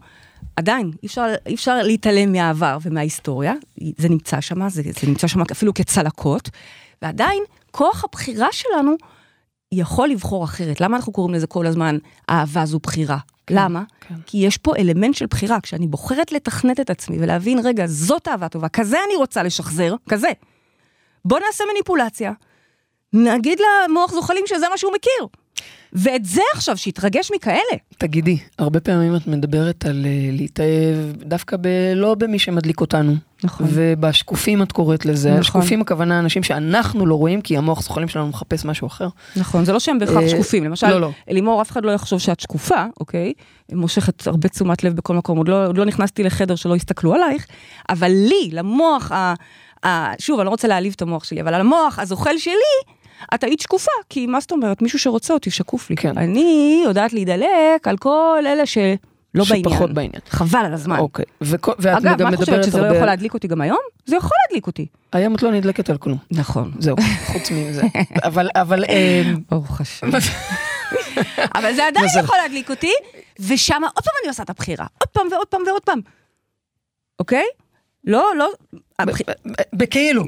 עדיין, אי אפשר, אי אפשר להתעלם מהעבר ומההיסטוריה, זה נמצא שם, זה, זה נמצא שם אפילו כצלקות, ועדיין, כוח הבחירה שלנו יכול לבחור אחרת. למה אנחנו קוראים לזה כל הזמן, אהבה זו בחירה? כן, למה? כן. כי יש פה אלמנט של בחירה, כשאני בוחרת לתכנת את עצמי ולהבין, רגע, זאת אהבה טובה, כזה אני רוצה לשחזר, כזה. בוא נעשה מניפולציה, נגיד למוח זוחלים שזה מה שהוא מכיר. ואת זה עכשיו, שיתרגש מכאלה. תגידי, הרבה פעמים את מדברת על אה, להתאהב דווקא ב... לא במי שמדליק אותנו. נכון. ובשקופים את קוראת לזה. נכון. שקופים הכוונה אנשים שאנחנו לא רואים, כי המוח זוחלים שלנו מחפש משהו אחר. נכון, זה לא שהם בהכרח אה, שקופים, למשל, לא, לא. אלימור, אף אחד לא יחשוב שאת שקופה, אוקיי? מושכת הרבה תשומת לב בכל מקום, עוד לא, עוד לא נכנסתי לחדר שלא יסתכלו עלייך, אבל לי, למוח, ה, ה, שוב, אני לא רוצה להעליב את המוח שלי, אבל המוח הזוחל שלי, את היית שקופה, כי מה זאת אומרת, מישהו שרוצה אותי שקוף לי. כן. אני יודעת להידלק על כל אלה שלא בעניין. שפחות בעניין. חבל על הזמן. אוקיי. וכו- ואת אגב, גם מה את חושבת, שזה לא הרבה... יכול להדליק אותי גם היום? זה יכול להדליק אותי. היום את לא נדלקת על כלום. נכון. זהו, חוץ מזה. אבל, אבל... אה, ברוך השם. אבל זה עדיין. יכול להדליק אותי, ושם עוד פעם אני עושה את הבחירה. עוד פעם ועוד פעם ועוד פעם. אוקיי? לא, לא, בכאילו.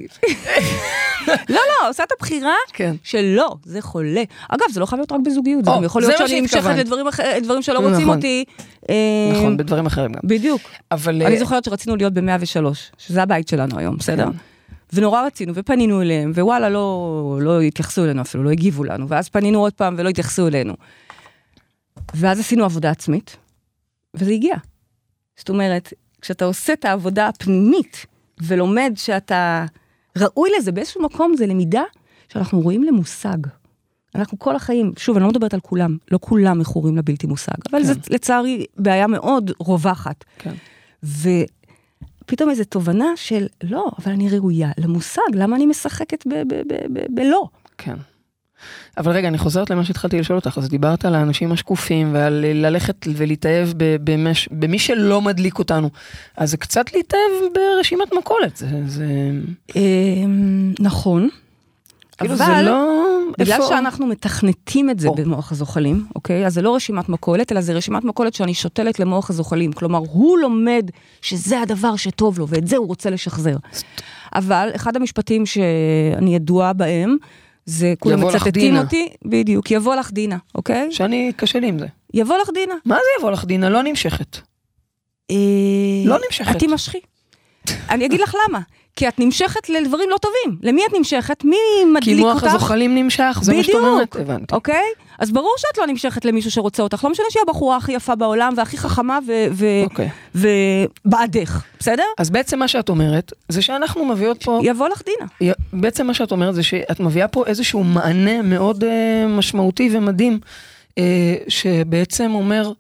לא, לא, עושה את הבחירה כן. שלא, זה חולה. אגב, זה לא חייב להיות רק בזוגיות, זה גם יכול להיות שאני נמשכת. לדברים שלא רוצים נכון. אותי. אה, נכון, בדברים אחרים גם. בדיוק. אבל... אני אה, זוכרת שרצינו להיות ב-103, שזה הבית שלנו היום, בסדר? כן. ונורא רצינו, ופנינו אליהם, ווואלה, לא, לא התייחסו אלינו אפילו, לא הגיבו לנו, ואז פנינו עוד פעם ולא התייחסו אלינו. ואז עשינו עבודה עצמית, וזה הגיע. זאת אומרת, כשאתה עושה את העבודה הפנימית, ולומד שאתה ראוי לזה באיזשהו מקום, זה למידה שאנחנו רואים למושג. אנחנו כל החיים, שוב, אני לא מדברת על כולם, לא כולם מכורים לבלתי מושג, אבל כן. זה לצערי בעיה מאוד רווחת. כן. ופתאום איזו תובנה של, לא, אבל אני ראויה למושג, למה אני משחקת בלא? כן. אבל רגע, אני חוזרת למה שהתחלתי לשאול אותך, אז דיברת על האנשים השקופים ועל ללכת ולהתאהב במש, במי שלא מדליק אותנו. אז זה קצת להתאהב ברשימת מכולת, זה, זה אמ, נכון. כאילו זה אבל לא... בגלל איפה- שאנחנו מתכנתים את זה או. במוח הזוחלים, אוקיי? אז זה לא רשימת מכולת, אלא זה רשימת מכולת שאני שותלת למוח הזוחלים. כלומר, הוא לומד שזה הדבר שטוב לו, ואת זה הוא רוצה לשחזר. אבל אחד המשפטים שאני ידועה בהם, זה כולם מצטטים. אותי, בדיוק, יבוא לך דינה, אוקיי? שאני, קשה לי עם זה. יבוא לך דינה. מה זה יבוא לך דינה? לא נמשכת. אה, לא נמשכת. את תימשכי. אני אגיד לך למה. כי את נמשכת לדברים לא טובים. למי את נמשכת? מי כי מדליק מוח אותך? הזוחלים נמשך, זה מה שאת. אומרת, הבנתי. אוקיי? אז ברור שאת לא נמשכת למישהו שרוצה אותך. לא משנה שהיא הבחורה הכי יפה בעולם והכי חכמה אוקיי. ובעדך, בסדר? אז בעצם מה שאת אומרת, זה שאנחנו מביאות פה, יבוא לך דינה. בעצם מה שאת אומרת זה שאת מביאה פה איזשהו מענה מאוד אה, משמעותי ומדהים, אה, שבעצם אומר,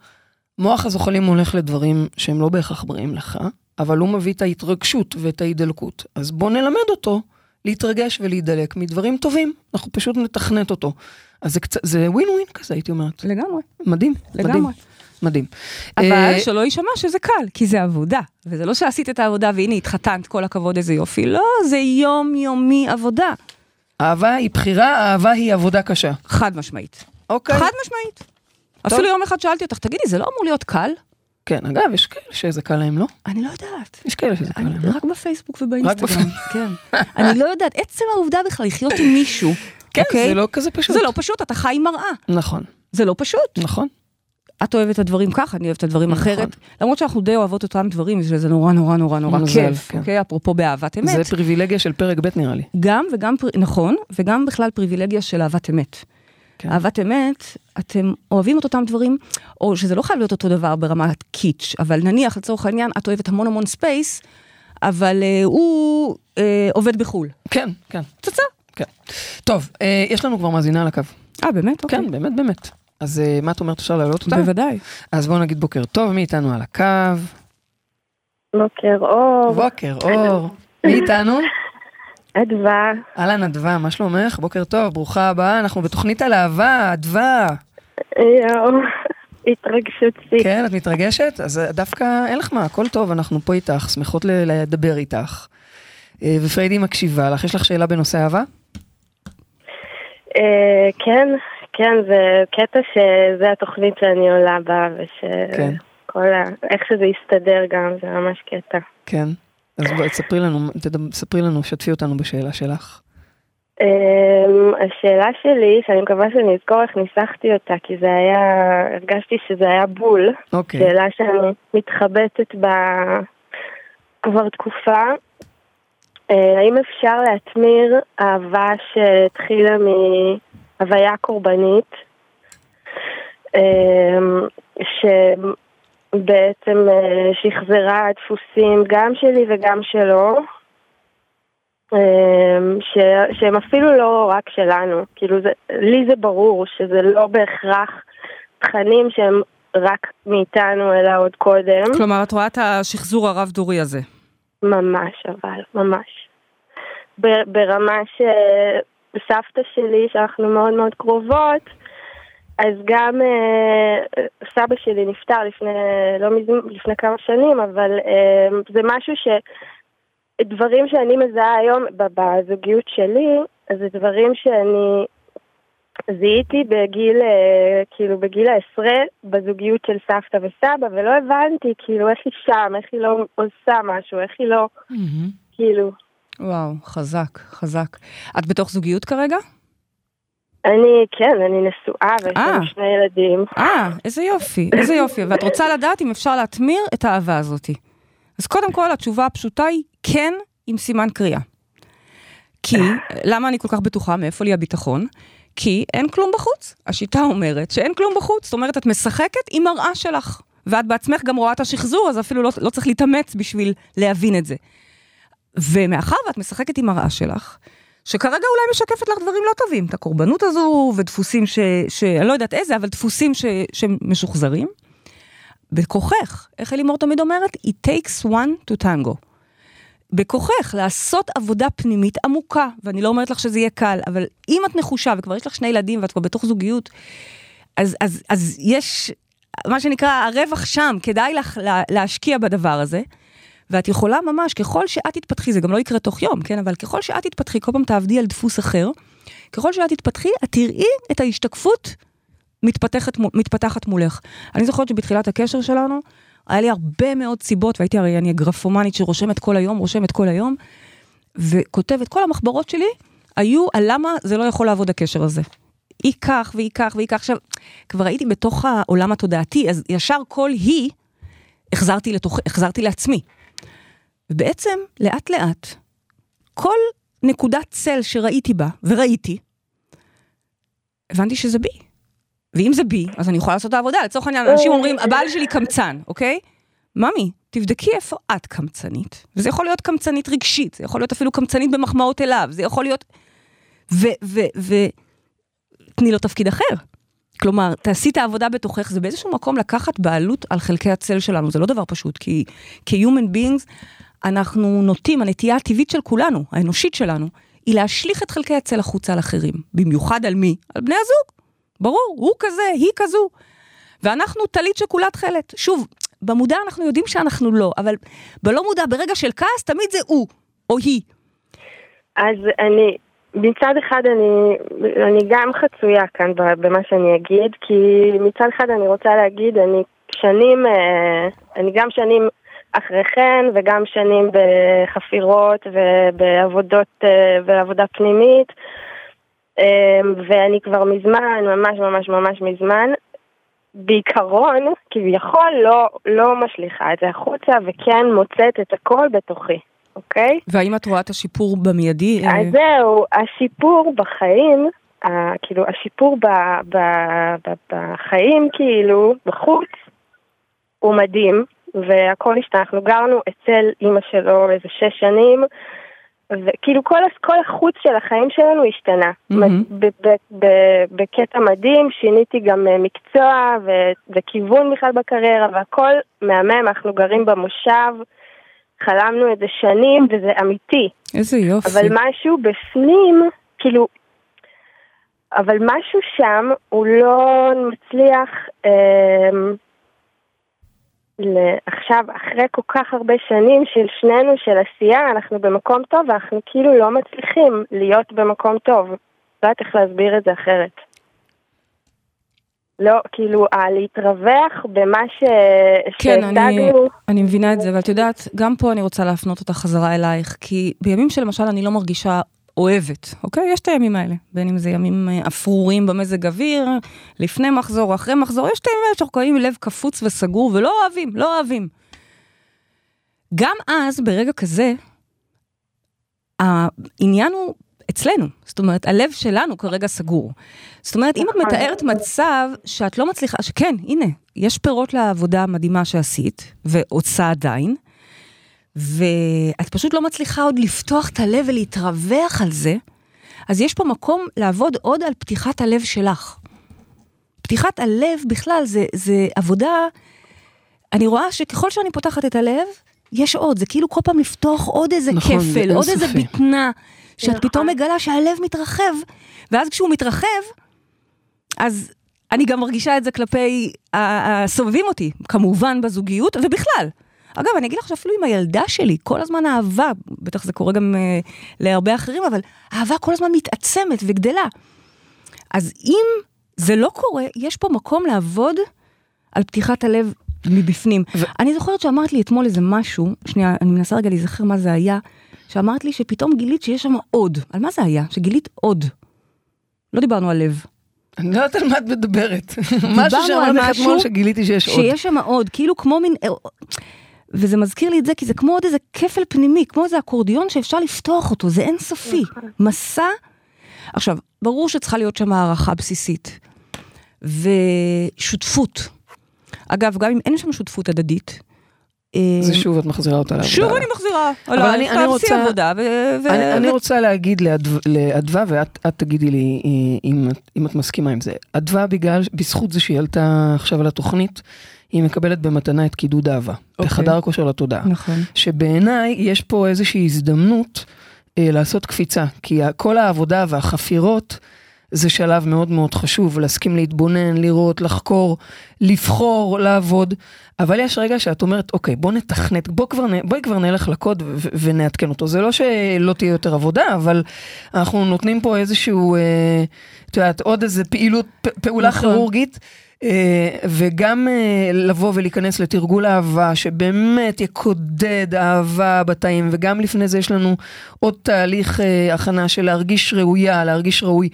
מוח הזוחלים הולך לדברים שהם לא בהכרח בריאים לך, אבל הוא מביא את ההתרגשות ואת ההידלקות. אז בוא נלמד אותו להתרגש ולהידלק מדברים טובים, אנחנו פשוט נתכנת אותו. אז זה קצת, זה ווין ווין כזה, הייתי אומרת. לגמרי, מדהים, מדהים, לגמרי. מדהים. אבל אה, שלא יישמע שזה קל, כי זה עבודה. וזה לא שעשית את העבודה והנה התחתנת, כל הכבוד, איזה יופי. לא, זה יום-יומי עבודה. אהבה היא בחירה, אהבה היא עבודה קשה. חד משמעית. אוקיי. חד משמעית. אפילו יום אחד שאלתי אותך, תגידי, זה לא אמור להיות קל? כן, אגב, יש כאלה שזה קל להם, לא? אני לא יודעת. יש כאלה שזה קל להם, לא? רק בפייסבוק ובאינסטגרם. כן. אני לא יודעת, עצם העובדה בכלל לחיות עם מישהו, כן, אוקיי? זה לא כזה פשוט. זה לא פשוט, אתה חי עם מראה. נכון, זה לא פשוט. נכון. את אוהבת את הדברים ככה, אני אוהבת את הדברים נכון. אחרת. למרות שאנחנו די אוהבות אותם דברים, שזה נורא נורא נורא נורא כיף, כן. אוקיי? אפרופו באהבת אמת. זה פריבילגיה של פרק ב' נראה לי. גם וגם, נכון, וגם בכלל פריבילגיה של אהבת אמת. כן. אהבת אמת, אתם אוהבים את אותם דברים, או שזה לא חייב להיות אותו דבר ברמת קיטש, אבל נניח לצורך העניין, את אוהבת המון המון space, אבל אה, הוא אה, עובד בחו"ל. כן, כן, פצצה. כן. טוב, אה, יש לנו כבר מאזינה על הקו. אה, באמת? אוקיי. כן, באמת, באמת. אז אה, מה את אומרת, אפשר להעלות אותה? בוודאי. אז בואו נגיד בוקר טוב, מי איתנו על הקו? בוקר אור, בוקר אור. מי איתנו? אדווה, אהלן אדווה, מה שלומך? בוקר טוב, ברוכה הבאה, אנחנו בתוכנית על אהבה, אדווה. יואו, התרגשות שיא. כן, את מתרגשת? אז דווקא אין לך מה, הכל טוב, אנחנו פה איתך, שמחות לדבר איתך. אה, ופריידי מקשיבה לך, יש לך שאלה בנושא אהבה? אה, כן, כן, זה קטע שזה התוכנית שאני עולה בה, כן. ושכל ה... איך שזה יסתדר גם, זה ממש קטע. כן. אז בואי תספרי לנו, ספרי לנו, שתפי אותנו בשאלה שלך. אמ, השאלה שלי, שאני מקווה שאני אזכור איך ניסחתי אותה, כי זה היה, הרגשתי שזה היה בול. אוקיי. שאלה שאני מתחבטת בה כבר תקופה. אה, האם אפשר להטמיר אהבה שהתחילה מהוויה קורבנית, אה, שבעצם אה, שחזרה דפוסים גם שלי וגם שלו, אה, ש- שהם אפילו לא רק שלנו, כאילו זה, לי זה ברור שזה לא בהכרח תכנים שהם רק מאיתנו אלא עוד קודם. כלומר, את רואה את השחזור הרב-דורי הזה. ממש אבל, ממש. ברמה שסבתא שלי, שאנחנו מאוד מאוד קרובות, אז גם אה, סבא שלי נפטר לפני, לא מזמן, לפני כמה שנים, אבל אה, זה משהו ש... דברים שאני מזהה היום ב- בזוגיות שלי, אז זה דברים שאני זיהיתי בגיל, אה, כאילו בגיל העשרה, בזוגיות של סבתא וסבא, ולא הבנתי כאילו איך היא שם, איך היא לא עושה משהו, איך היא לא, כאילו. וואו, חזק, חזק. את בתוך זוגיות כרגע? אני, כן, אני נשואה ויש אה. לנו שני ילדים. אה, איזה יופי, איזה יופי. ואת רוצה לדעת אם אפשר להטמיר את האהבה הזאתי. אז קודם כל, התשובה הפשוטה היא כן עם סימן קריאה. כי, למה אני כל כך בטוחה? מאיפה לי הביטחון? כי אין כלום בחוץ. השיטה אומרת שאין כלום בחוץ. זאת אומרת, את משחקת עם מראה שלך. ואת בעצמך גם רואה את השחזור, אז אפילו לא, לא צריך להתאמץ בשביל להבין את זה. ומאחר ואת משחקת עם מראה שלך, שכרגע אולי משקפת לך דברים לא טובים, את הקורבנות הזו ודפוסים ש... ש... אני לא יודעת איזה, אבל דפוסים ש... שמשוחזרים. בכוחך, איך אלימור תמיד אומרת? It takes one to tango. בכוחך לעשות עבודה פנימית עמוקה, ואני לא אומרת לך שזה יהיה קל, אבל אם את נחושה וכבר יש לך שני ילדים ואת כבר בתוך זוגיות, אז, אז, אז יש, מה שנקרא, הרווח שם, כדאי לך לה, להשקיע בדבר הזה. ואת יכולה ממש, ככל שאת תתפתחי, זה גם לא יקרה תוך יום, כן? אבל ככל שאת תתפתחי, כל פעם תעבדי על דפוס אחר, ככל שאת תתפתחי, את תראי את ההשתקפות מתפתחת, מתפתחת מולך. אני זוכרת שבתחילת הקשר שלנו, היה לי הרבה מאוד סיבות, והייתי הרי, אני הגרפומנית שרושמת כל היום, רושמת כל היום, וכותבת, כל המחברות שלי היו על למה זה לא יכול לעבוד הקשר הזה. היא כך והיא כך והיא כך. עכשיו, כבר הייתי בתוך העולם התודעתי, אז ישר כל היא, החזרתי, לתוך, החזרתי לעצמי. ובעצם, לאט לאט, כל נקודת צל שראיתי בה, וראיתי, הבנתי שזה בי. ואם זה בי, אז אני יכולה לעשות את העבודה. לצורך העניין, אנשים אומרים, הבעל שלי קמצן, אוקיי? ממי, תבדקי איפה את קמצנית. וזה יכול להיות קמצנית רגשית, זה יכול להיות אפילו קמצנית במחמאות אליו, זה יכול להיות... ו... ו... ו... תני לו תפקיד אחר. כלומר, תעשי את העבודה בתוכך, זה באיזשהו מקום לקחת בעלות על חלקי הצל שלנו, זה לא דבר פשוט, כי כ-human beings, אנחנו נוטים, הנטייה הטבעית של כולנו, האנושית שלנו, היא להשליך את חלקי הצל החוצה על אחרים. במיוחד על מי? על בני הזוג. ברור, הוא כזה, היא כזו. ואנחנו טלית שכולה תכלת. שוב, במודע אנחנו יודעים שאנחנו לא, אבל בלא מודע, ברגע של כעס, תמיד זה הוא, או היא. אז אני, מצד אחד אני, אני גם חצויה כאן במה שאני אגיד, כי מצד אחד אני רוצה להגיד, אני שנים, אה, אני גם שנים אחריכן וגם שנים בחפירות ובעבודות, אה, בעבודה פנימית, אה, ואני כבר מזמן, ממש ממש ממש מזמן, בעיקרון, כביכול לא, לא משליכה את זה החוצה וכן מוצאת את הכל בתוכי, אוקיי? והאם את רואה את השיפור במיידי? אה, אז זהו, השיפור בחיים, ה- כאילו השיפור ב, ב, ב, בחיים, כאילו, בחוץ, הוא מדהים, והכל השתנה. אנחנו גרנו אצל אימא שלו איזה שש שנים, וכאילו כל, כל החוץ של החיים שלנו השתנה. ב- בקטע מדהים, שיניתי גם אה, מקצוע ו- וכיוון בכלל בקריירה, והכל מהמם, אנחנו גרים במושב, חלמנו את זה שנים, וזה אמיתי. איזה יופי. אבל משהו בפנים, כאילו, אבל משהו שם, הוא לא מצליח אה, עכשיו, אחרי כל כך הרבה שנים של שנינו, של עשייה, אנחנו במקום טוב, ואנחנו כאילו לא מצליחים להיות במקום טוב. לא יודעת איך להסביר את זה אחרת. לא, כאילו, להתרווח במה ש... כן, אני, אני מבינה את זה, ואת יודעת, גם פה אני רוצה להפנות אותה חזרה אלייך, כי בימים שלמשל אני לא מרגישה אוהבת, אוקיי? יש את הימים האלה, בין אם זה ימים אה, אפרורים במזג אוויר, לפני מחזור או אחרי מחזור, יש את הימים האלה שאנחנו קוראים לב קפוץ וסגור ולא אוהבים, לא אוהבים. גם אז, ברגע כזה, העניין הוא אצלנו, זאת אומרת, הלב שלנו כרגע סגור. זאת אומרת, אם את נכון. מתארת מצב שאת לא מצליחה, שכן, הנה, יש פירות לעבודה המדהימה שעשית, ועושה עדיין, ואת פשוט לא מצליחה עוד לפתוח את הלב ולהתרווח על זה, אז יש פה מקום לעבוד עוד על פתיחת הלב שלך. פתיחת הלב בכלל זה, זה עבודה, אני רואה שככל שאני פותחת את הלב, יש עוד, זה כאילו כל פעם לפתוח עוד איזה נכון, כפל, עוד איזה בטנה, שאת נכון. פתאום מגלה שהלב מתרחב, ואז כשהוא מתרחב, אז אני גם מרגישה את זה כלפי הסובבים אותי, כמובן בזוגיות, ובכלל. אגב, אני אגיד לך שאפילו עם הילדה שלי, כל הזמן אהבה, בטח זה קורה גם uh, להרבה אחרים, אבל אהבה כל הזמן מתעצמת וגדלה. אז אם זה לא קורה, יש פה מקום לעבוד על פתיחת הלב מבפנים. ו... אני זוכרת שאמרת לי אתמול איזה משהו, שנייה, אני מנסה רגע להיזכר מה זה היה, שאמרת לי שפתאום גילית שיש שם עוד. על מה זה היה? שגילית עוד. לא דיברנו על לב. אני לא יודעת על מה את מדברת. משהו שאמרת לך אתמול שגיליתי שיש עוד. שיש שם עוד, כאילו כמו מין... וזה מזכיר לי את זה כי זה כמו עוד איזה כפל פנימי, כמו איזה אקורדיון שאפשר לפתוח אותו, זה אינסופי. נכון. מסע. עכשיו, ברור שצריכה להיות שם הערכה בסיסית. ושותפות. אגב, גם אם אין שם שותפות הדדית, זה אה, שוב את מחזירה אותה לעבודה. שוב אני מחזירה. אבל אני, אני רוצה, עבודה. ו, אני, ו... אני רוצה להגיד לאדווה, ואת תגידי לי אם, אם את מסכימה עם זה. אדווה, בגלל, בזכות זה שהיא עלתה עכשיו על התוכנית, היא מקבלת במתנה את קידוד אהבה, okay. אוקיי. בחדר כושר לתודעה. נכון. שבעיניי יש פה איזושהי הזדמנות אה, לעשות קפיצה, כי כל העבודה והחפירות, זה שלב מאוד מאוד חשוב, להסכים להתבונן, לראות, לחקור, לבחור, לעבוד. אבל יש רגע שאת אומרת, אוקיי, בוא נתכנת, בוא כבר, בואי כבר נלך לקוד ונעדכן אותו. זה לא שלא תהיה יותר עבודה, אבל אנחנו נותנים פה איזשהו, אה, את יודעת, עוד איזה פעילות, פעולה נכון. כירורגית. אה, וגם אה, לבוא ולהיכנס לתרגול אהבה שבאמת יקודד אהבה בתאים וגם לפני זה יש לנו עוד תהליך אה, הכנה של להרגיש ראויה, להרגיש ראוי.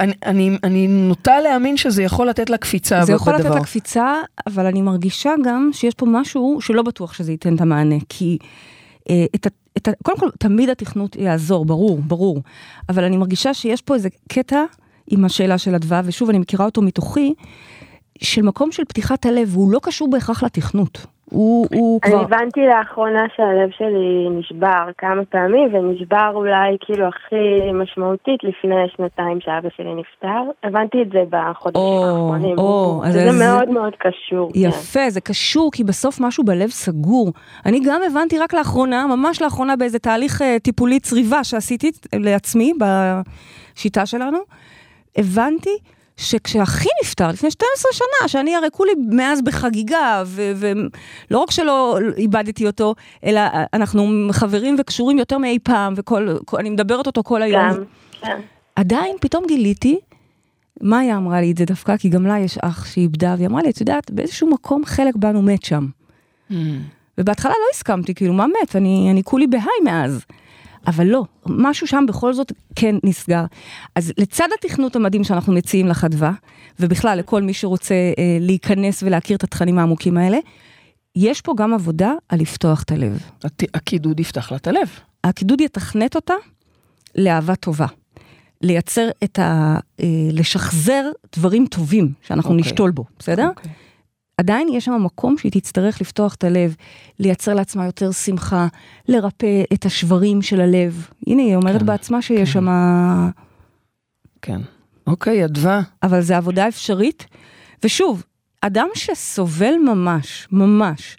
אני, אני, אני נוטה להאמין שזה יכול לתת לה קפיצה זה יכול לתת לה קפיצה, אבל אני מרגישה גם שיש פה משהו שלא בטוח שזה ייתן את המענה, כי אה, את, את, קודם כל תמיד התכנות יעזור, ברור, ברור, אבל אני מרגישה שיש פה איזה קטע עם השאלה של אדווה, ושוב אני מכירה אותו מתוכי, של מקום של פתיחת הלב, הוא לא קשור בהכרח לתכנות. הוא, הוא אני כבר... אני הבנתי לאחרונה שהלב שלי נשבר כמה פעמים, ונשבר אולי כאילו הכי משמעותית לפני שנתיים שאבא שלי נפטר. הבנתי את זה בחודשים או, האחרונים. או, אז זה, זה מאוד מאוד קשור. כן. יפה, כן. זה קשור, כי בסוף משהו בלב סגור. אני גם הבנתי רק לאחרונה, ממש לאחרונה באיזה תהליך uh, טיפולי צריבה שעשיתי לעצמי בשיטה שלנו, הבנתי שכשאחי נפטר לפני 12 שנה, שאני הרי כולי מאז בחגיגה, ולא רק שלא איבדתי אותו, אלא אנחנו חברים וקשורים יותר מאי פעם, ואני מדברת אותו כל היום. כן, כן. עדיין פתאום גיליתי, מאיה אמרה לי את זה דווקא, כי גם לה יש אח שאיבדה, והיא אמרה לי, את יודעת, באיזשהו מקום חלק בנו מת שם. Mm. ובהתחלה לא הסכמתי, כאילו, מה מת? אני, אני כולי בהיי מאז. אבל לא, משהו שם בכל זאת כן נסגר. אז לצד התכנות המדהים שאנחנו מציעים לחדווה, ובכלל לכל מי שרוצה אה, להיכנס ולהכיר את התכנים העמוקים האלה, יש פה גם עבודה על לפתוח את הלב. הקידוד יפתח לה את הלב. הקידוד יתכנת אותה לאהבה טובה. לייצר את ה... אה, לשחזר דברים טובים שאנחנו okay. אוקיי. נשתול בו, בסדר? Okay. עדיין יש שם מקום שהיא תצטרך לפתוח את הלב, לייצר לעצמה יותר שמחה, לרפא את השברים של הלב. הנה, היא אומרת כן, בעצמה שיש כן. שם... כן. אוקיי, אדווה. אבל זו עבודה אפשרית. ושוב, אדם שסובל ממש, ממש,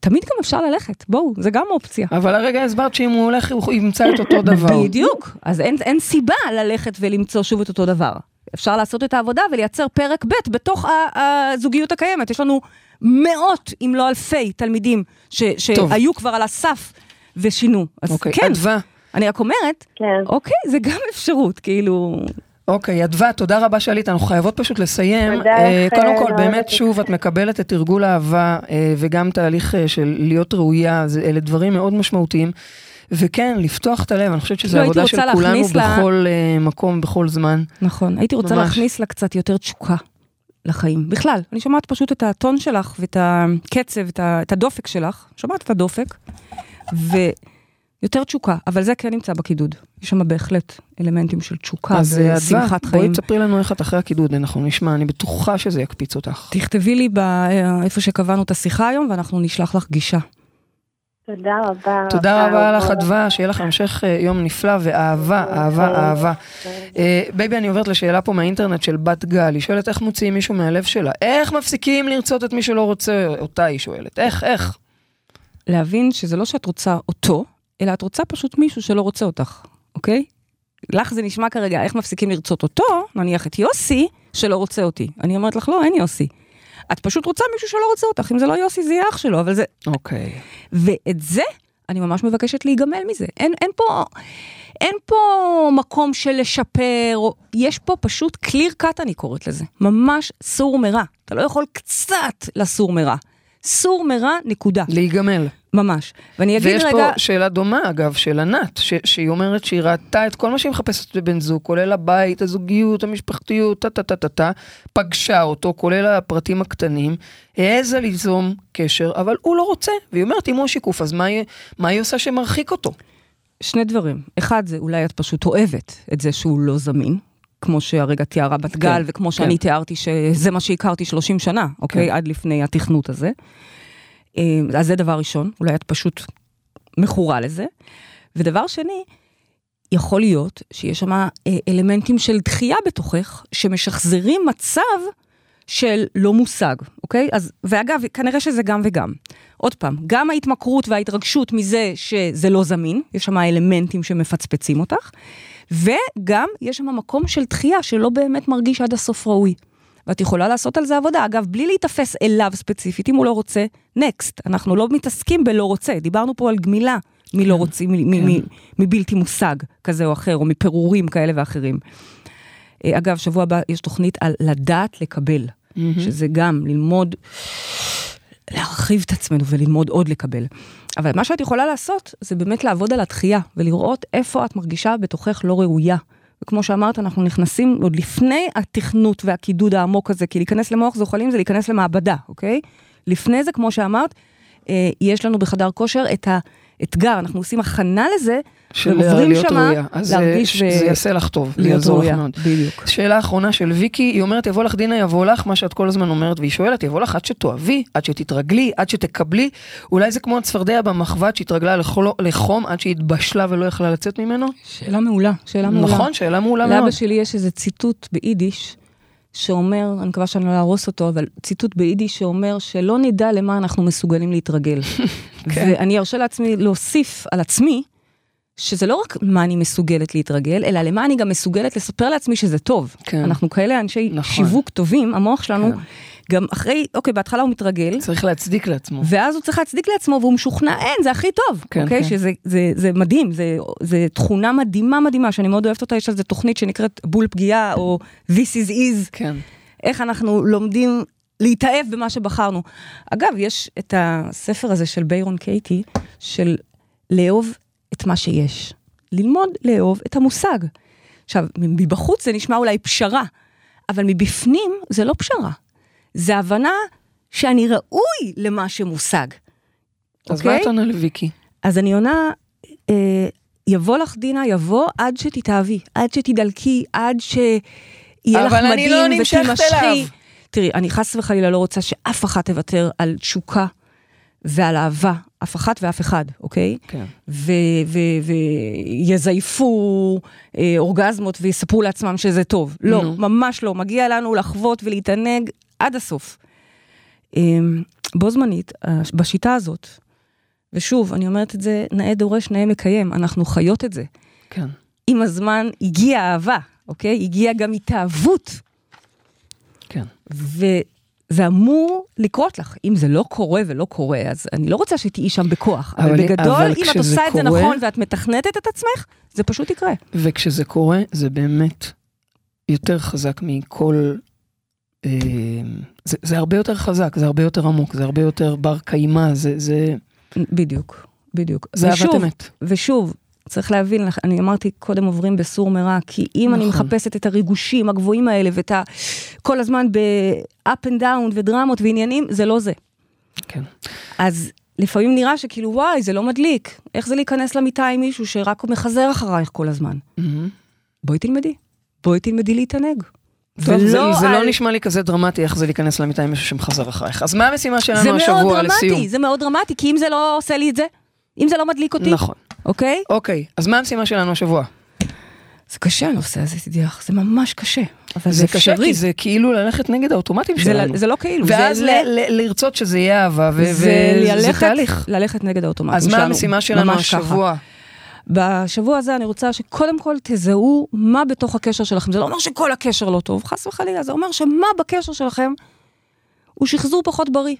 תמיד גם אפשר ללכת, בואו, זה גם אופציה. אבל הרגע הסברת שאם הוא הולך, הוא ימצא את אותו דבר. בדיוק, אז אין, אין סיבה ללכת ולמצוא שוב את אותו דבר. אפשר לעשות את העבודה ולייצר פרק ב' בתוך הזוגיות הקיימת. יש לנו מאות, אם לא אלפי, תלמידים ש. שהיו כבר על הסף ושינו. אז אוקיי, כן, אדווה. אני רק אומרת, כן. אוקיי, זה גם אפשרות, כאילו... אוקיי, אדווה, תודה רבה שעלית, אנחנו חייבות פשוט לסיים. תודה אה, לכם, קודם כל, באמת. שוב, את מקבלת את תרגול האהבה, אה, וגם תהליך אה, של להיות ראויה, אלה דברים מאוד משמעותיים. וכן, לפתוח את הלב, אני חושבת שזו לא, עבודה של כולנו לה- בכל אה, מקום, בכל זמן. נכון, הייתי רוצה ממש. להכניס לה קצת יותר תשוקה לחיים. בכלל, אני שומעת פשוט את הטון שלך ואת הקצב, את, ה, את הדופק שלך, שומעת את הדופק, ויותר תשוקה, אבל זה כן נמצא בקידוד. יש שם בהחלט אלמנטים של תשוקה אה, ושמחת בואי חיים. תספרי לנו איך את אחרי הקידוד, אנחנו נשמע, אני בטוחה שזה יקפיץ אותך. תכתבי לי ב- אה, איפה שקבענו את השיחה היום, ואנחנו נשלח לך גישה. תודה רבה. תודה רבה לך, אדווה, שיהיה לך המשך אה, יום נפלא ואהבה, אהבה, אהבה. אה, baby, אני עוברת לשאלה פה מהאינטרנט של בת גל, היא שואלת איך מוציאים מישהו מהלב שלה. איך מפסיקים לרצות את מי שלא רוצה אותה, היא שואלת. איך, איך? להבין שזה לא שאת רוצה אותו, אלא את רוצה פשוט מישהו שלא רוצה אותך, אוקיי? לך זה נשמע כרגע, איך מפסיקים לרצות אותו, נניח את יוסי, שלא רוצה אותי. אני אומרת לך, לא, אין יוסי. את פשוט רוצה מישהו שלא רוצה אותך, אם זה לא יוסי זה יהיה אח שלו, אבל זה... אוקיי. ואת זה, אני ממש מבקשת להיגמל מזה. אין, אין פה... אין פה מקום של לשפר, יש פה פשוט קליר קאט אני קוראת לזה, ממש סור מרע. אתה לא יכול קצת לסור מרע. סור מרע, נקודה. להיגמל. ממש. ואני אגיד ויש רגע, פה שאלה דומה, אגב, של ענת, ש- שהיא אומרת שהיא ראתה את כל מה שהיא מחפשת בבן זוג, כולל הבית, הזוגיות, המשפחתיות, טה טה טה טה טה, פגשה אותו, כולל הפרטים הקטנים, העזה ליזום קשר, אבל הוא לא רוצה. והיא אומרת, אם הוא השיקוף, אז מה היא, מה היא עושה שמרחיק אותו? שני דברים. אחד זה אולי את פשוט אוהבת את זה שהוא לא זמין, כמו שהרגע תיארה בת גל, וכמו שאני תיארתי שזה מה שהכרתי 30 שנה, אוקיי? עד לפני התכנות הזה. אה, אז זה דבר ראשון, אולי את פשוט מכורה לזה. ודבר שני, יכול להיות שיש שם אה, אלמנטים של דחייה בתוכך, שמשחזרים מצב של לא מושג, אוקיי? אז, ואגב, כנראה שזה גם וגם. עוד פעם, גם ההתמכרות וההתרגשות מזה שזה לא זמין, יש שם אלמנטים שמפצפצים אותך, וגם יש שם מקום של דחייה שלא באמת מרגיש עד הסוף ראוי. ואת יכולה לעשות על זה עבודה, אגב, בלי להיתפס אליו ספציפית, אם הוא לא רוצה, נקסט. אנחנו לא מתעסקים בלא רוצה, דיברנו פה על גמילה מלא מ- מ- מ- מבלתי מושג כזה או אחר, או מפירורים כאלה ואחרים. אה, אגב, שבוע הבא יש תוכנית על לדעת לקבל, שזה גם ללמוד, להרחיב את עצמנו וללמוד עוד לקבל. אבל מה שאת יכולה לעשות, זה באמת לעבוד על התחייה, ולראות איפה את מרגישה בתוכך לא ראויה. וכמו שאמרת, אנחנו נכנסים עוד לפני התכנות והקידוד העמוק הזה, כי להיכנס למוח זוחלים זה להיכנס למעבדה, אוקיי? לפני זה, כמו שאמרת, אה, יש לנו בחדר כושר את האתגר, אנחנו עושים הכנה לזה, של ועוברים להיות שמה ראויה. אז אה, להרגיש ש- ו- זה יעשה לך טוב, זה להיות יעזור לך ראויה. מאוד. בדיוק. שאלה אחרונה של ויקי, היא אומרת, יבוא לך דינה, יבוא לך, מה שאת כל הזמן אומרת, והיא שואלת, יבוא לך עד שתאהבי, עד שתתרגלי, עד שתקבלי, אולי זה כמו הצפרדע במחבת שהתרגלה לחול- לחום עד שהתבשלה ולא יכלה לצאת ממנו? שאלה מעולה, שאלה מעולה. נכון, שאלה מעולה מאוד. לאבא שלי יש איזה ציטוט ביידיש, שאומר, אני מקווה שאני לא אהרוס אותו, אבל ציטוט ביידיש שאומר שלא נדע למה אנחנו מסוגלים להתרגל. כן. ואני ארשה לעצמי להוסיף על עצמי, שזה לא רק מה אני מסוגלת להתרגל, אלא למה אני גם מסוגלת לספר לעצמי שזה טוב. כן. אנחנו כאלה אנשי נכון. שיווק טובים, המוח שלנו, כן. גם אחרי, אוקיי, בהתחלה הוא מתרגל, צריך להצדיק לעצמו. ואז הוא צריך להצדיק לעצמו, והוא משוכנע, אין, זה הכי טוב, כן, אוקיי? כן. שזה זה, זה מדהים, זה, זה תכונה מדהימה מדהימה, שאני מאוד אוהבת אותה, יש על זה תוכנית שנקראת בול פגיעה, או This is is, כן. איך אנחנו לומדים להתאהב במה שבחרנו. אגב, יש את הספר הזה של ביירון קייטי, של לאהוב את מה שיש. ללמוד לאהוב את המושג. עכשיו, מבחוץ זה נשמע אולי פשרה, אבל מבפנים זה לא פשרה. זה הבנה שאני ראוי למה שמושג. אז אוקיי? מה את עונה לוויקי? אז אני עונה, אה, יבוא לך דינה, יבוא עד שתתאהבי, עד שתדלקי, עד שיהיה לך אבל אני לא מדהים נמשכת ותימשכי. תראי, אני חס וחלילה לא רוצה שאף אחת תוותר על תשוקה ועל אהבה, אף אחת ואף אחד, אוקיי? כן. ויזייפו אה, אורגזמות ויספרו לעצמם שזה טוב. לא. ממש לא. מגיע לנו לחוות ולהתענג עד הסוף. אמ, בו זמנית, אה, בשיטה הזאת, ושוב, אני אומרת את זה, נאה דורש, נאה מקיים, אנחנו חיות את זה. כן. עם הזמן הגיעה אהבה, אוקיי? הגיעה גם התאהבות. כן. וזה אמור לקרות לך. אם זה לא קורה ולא קורה, אז אני לא רוצה שתהיי שם בכוח. אבל, אבל- בגדול, אבל אם את עושה את זה קורה- נכון ואת מתכנתת את עצמך, זה פשוט יקרה. וכשזה קורה, זה באמת יותר חזק מכל... אה, זה, זה הרבה יותר חזק, זה הרבה יותר עמוק, זה הרבה יותר בר קיימא, זה, זה, בדיוק, בדיוק. זה אהבת אמת. ושוב, צריך להבין, אני אמרתי קודם עוברים בסור מרע, כי אם אני נכון. מחפשת את הריגושים הגבוהים האלה ואת ה... כל הזמן ב-up and down ודרמות ועניינים, זה לא זה. כן. אז לפעמים נראה שכאילו, וואי, זה לא מדליק. איך זה להיכנס למיטה עם מישהו שרק מחזר אחרייך כל הזמן? מהמם. בואי תלמדי. בואי תלמדי להתענג. טוב, זה, זה לא נשמע לי כזה דרמטי איך זה להיכנס למיטה עם מישהו שמחזר אחרייך. אז מה המשימה זה שלנו השבוע לסיום? דרמטי, זה מאוד דרמטי, כי אם זה לא עושה לי את זה, אם זה לא מדליק אותי, נכון. אוקיי? אוקיי, אז מה המשימה שלנו השבוע? זה קשה הנושא הזה, תדעי לך, זה ממש קשה. אבל זה זה קשה. כי זה כאילו ללכת נגד האוטומטים זה, שלנו. זה לא כאילו, ואז זה, לרצות שזה יהיה אהבה, זה וזה תהליך. ללכת נגד האוטומטים אז שלנו. מה המשימה שלנו ממש ככה. השבוע? בשבוע הזה אני רוצה שקודם כל תזהו מה בתוך הקשר שלכם. זה לא אומר שכל הקשר לא טוב, חס וחלילה, זה אומר שמה בקשר שלכם הוא שחזור פחות בריא.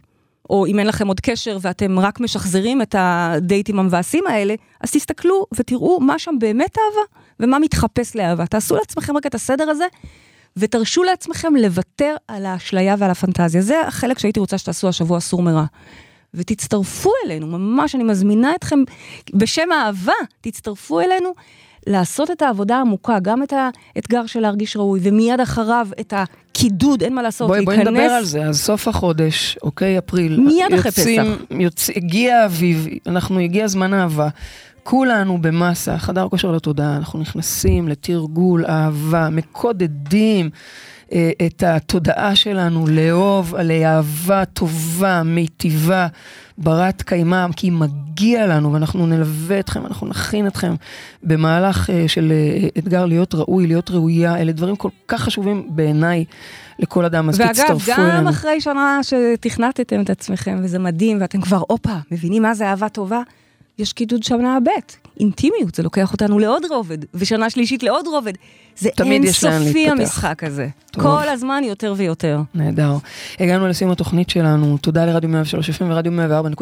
או אם אין לכם עוד קשר ואתם רק משחזרים את הדייטים המבאסים האלה, אז תסתכלו ותראו מה שם באמת אהבה ומה מתחפש לאהבה. תעשו לעצמכם רק את הסדר הזה, ותרשו לעצמכם לוותר על האשליה ועל הפנטזיה. זה החלק שהייתי רוצה שתעשו השבוע סור מרע. ותצטרפו אלינו, ממש אני מזמינה אתכם, בשם האהבה, תצטרפו אלינו לעשות את העבודה העמוקה, גם את האתגר של להרגיש ראוי, ומיד אחריו את הקידוד, אין מה לעשות, בואי, בואי להיכנס. נדבר על זה, אז סוף החודש, אוקיי, אפריל. מיד אחרי יוצאים, יוצא, הגיע האביב, אנחנו, הגיע זמן אהבה. כולנו במסה, חדר כושר לתודעה, אנחנו נכנסים לתרגול אהבה, מקודדים את התודעה שלנו לאהוב, לאהבה טובה, מיטיבה, ברת קיימא, כי מגיע לנו, ואנחנו נלווה אתכם, אנחנו נכין אתכם במהלך אה, של אה, אתגר להיות ראוי, להיות ראויה, אלה דברים כל כך חשובים בעיניי לכל אדם, אז ואגב, תצטרפו גם אלינו. אחרי שנה שתכנתתם את עצמכם, וזה מדהים, ואתם כבר, הופה, מבינים מה זה אהבה טובה? יש קידוד שנה ב', אינטימיות, זה לוקח אותנו לעוד רובד, ושנה שלישית לעוד רובד. זה אינסופי. המשחק הזה. טוב. כל הזמן יותר ויותר. נהדר. הגענו לסיום התוכנית שלנו, תודה לרדיו 103 FM ורדיו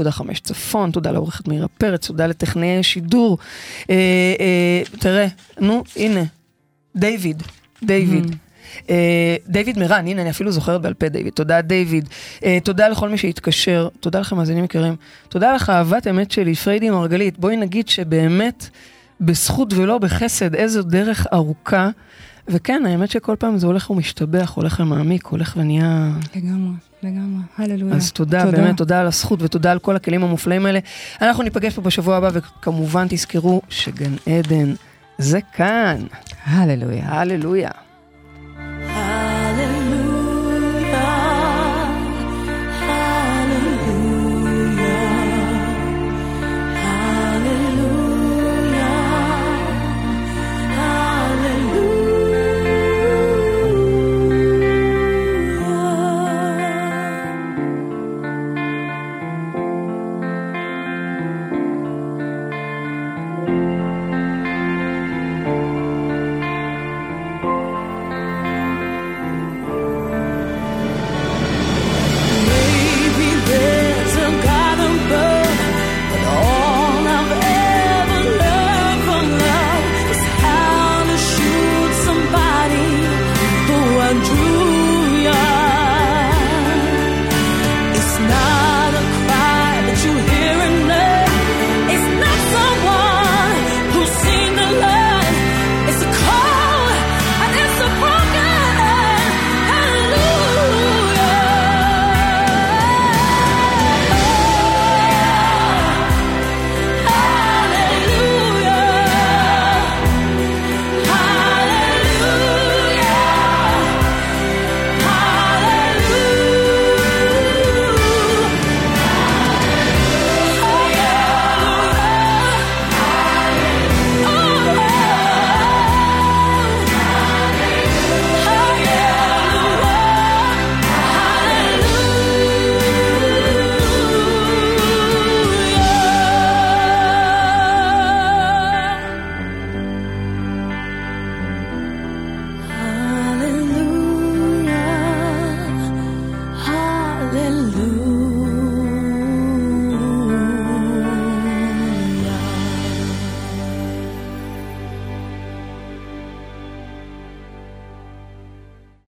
104.5 צפון, תודה לעורכת מירה פרץ, תודה לטכנאי שידור. אה, אה, תראה, נו, הנה, דיוויד, דיוויד. אה, דיוויד מרן, הנה אני אפילו זוכרת בעל פה דיוויד, תודה דיוויד, אה, תודה לכל מי שהתקשר, תודה לכם מאזינים יקרים, תודה לך אהבת אמת שלי, פריידי מרגלית, בואי נגיד שבאמת בזכות ולא בחסד, איזו דרך ארוכה, וכן, האמת שכל פעם זה הולך ומשתבח, הולך ומעמיק, הולך ונהיה... לגמרי, לגמרי, הללויה. אז תודה, תודה, באמת, תודה על הזכות ותודה על כל הכלים המופלאים האלה. אנחנו ניפגש פה בשבוע הבא, וכמובן תזכרו שגן עדן זה כאן. הללויה. הללויה.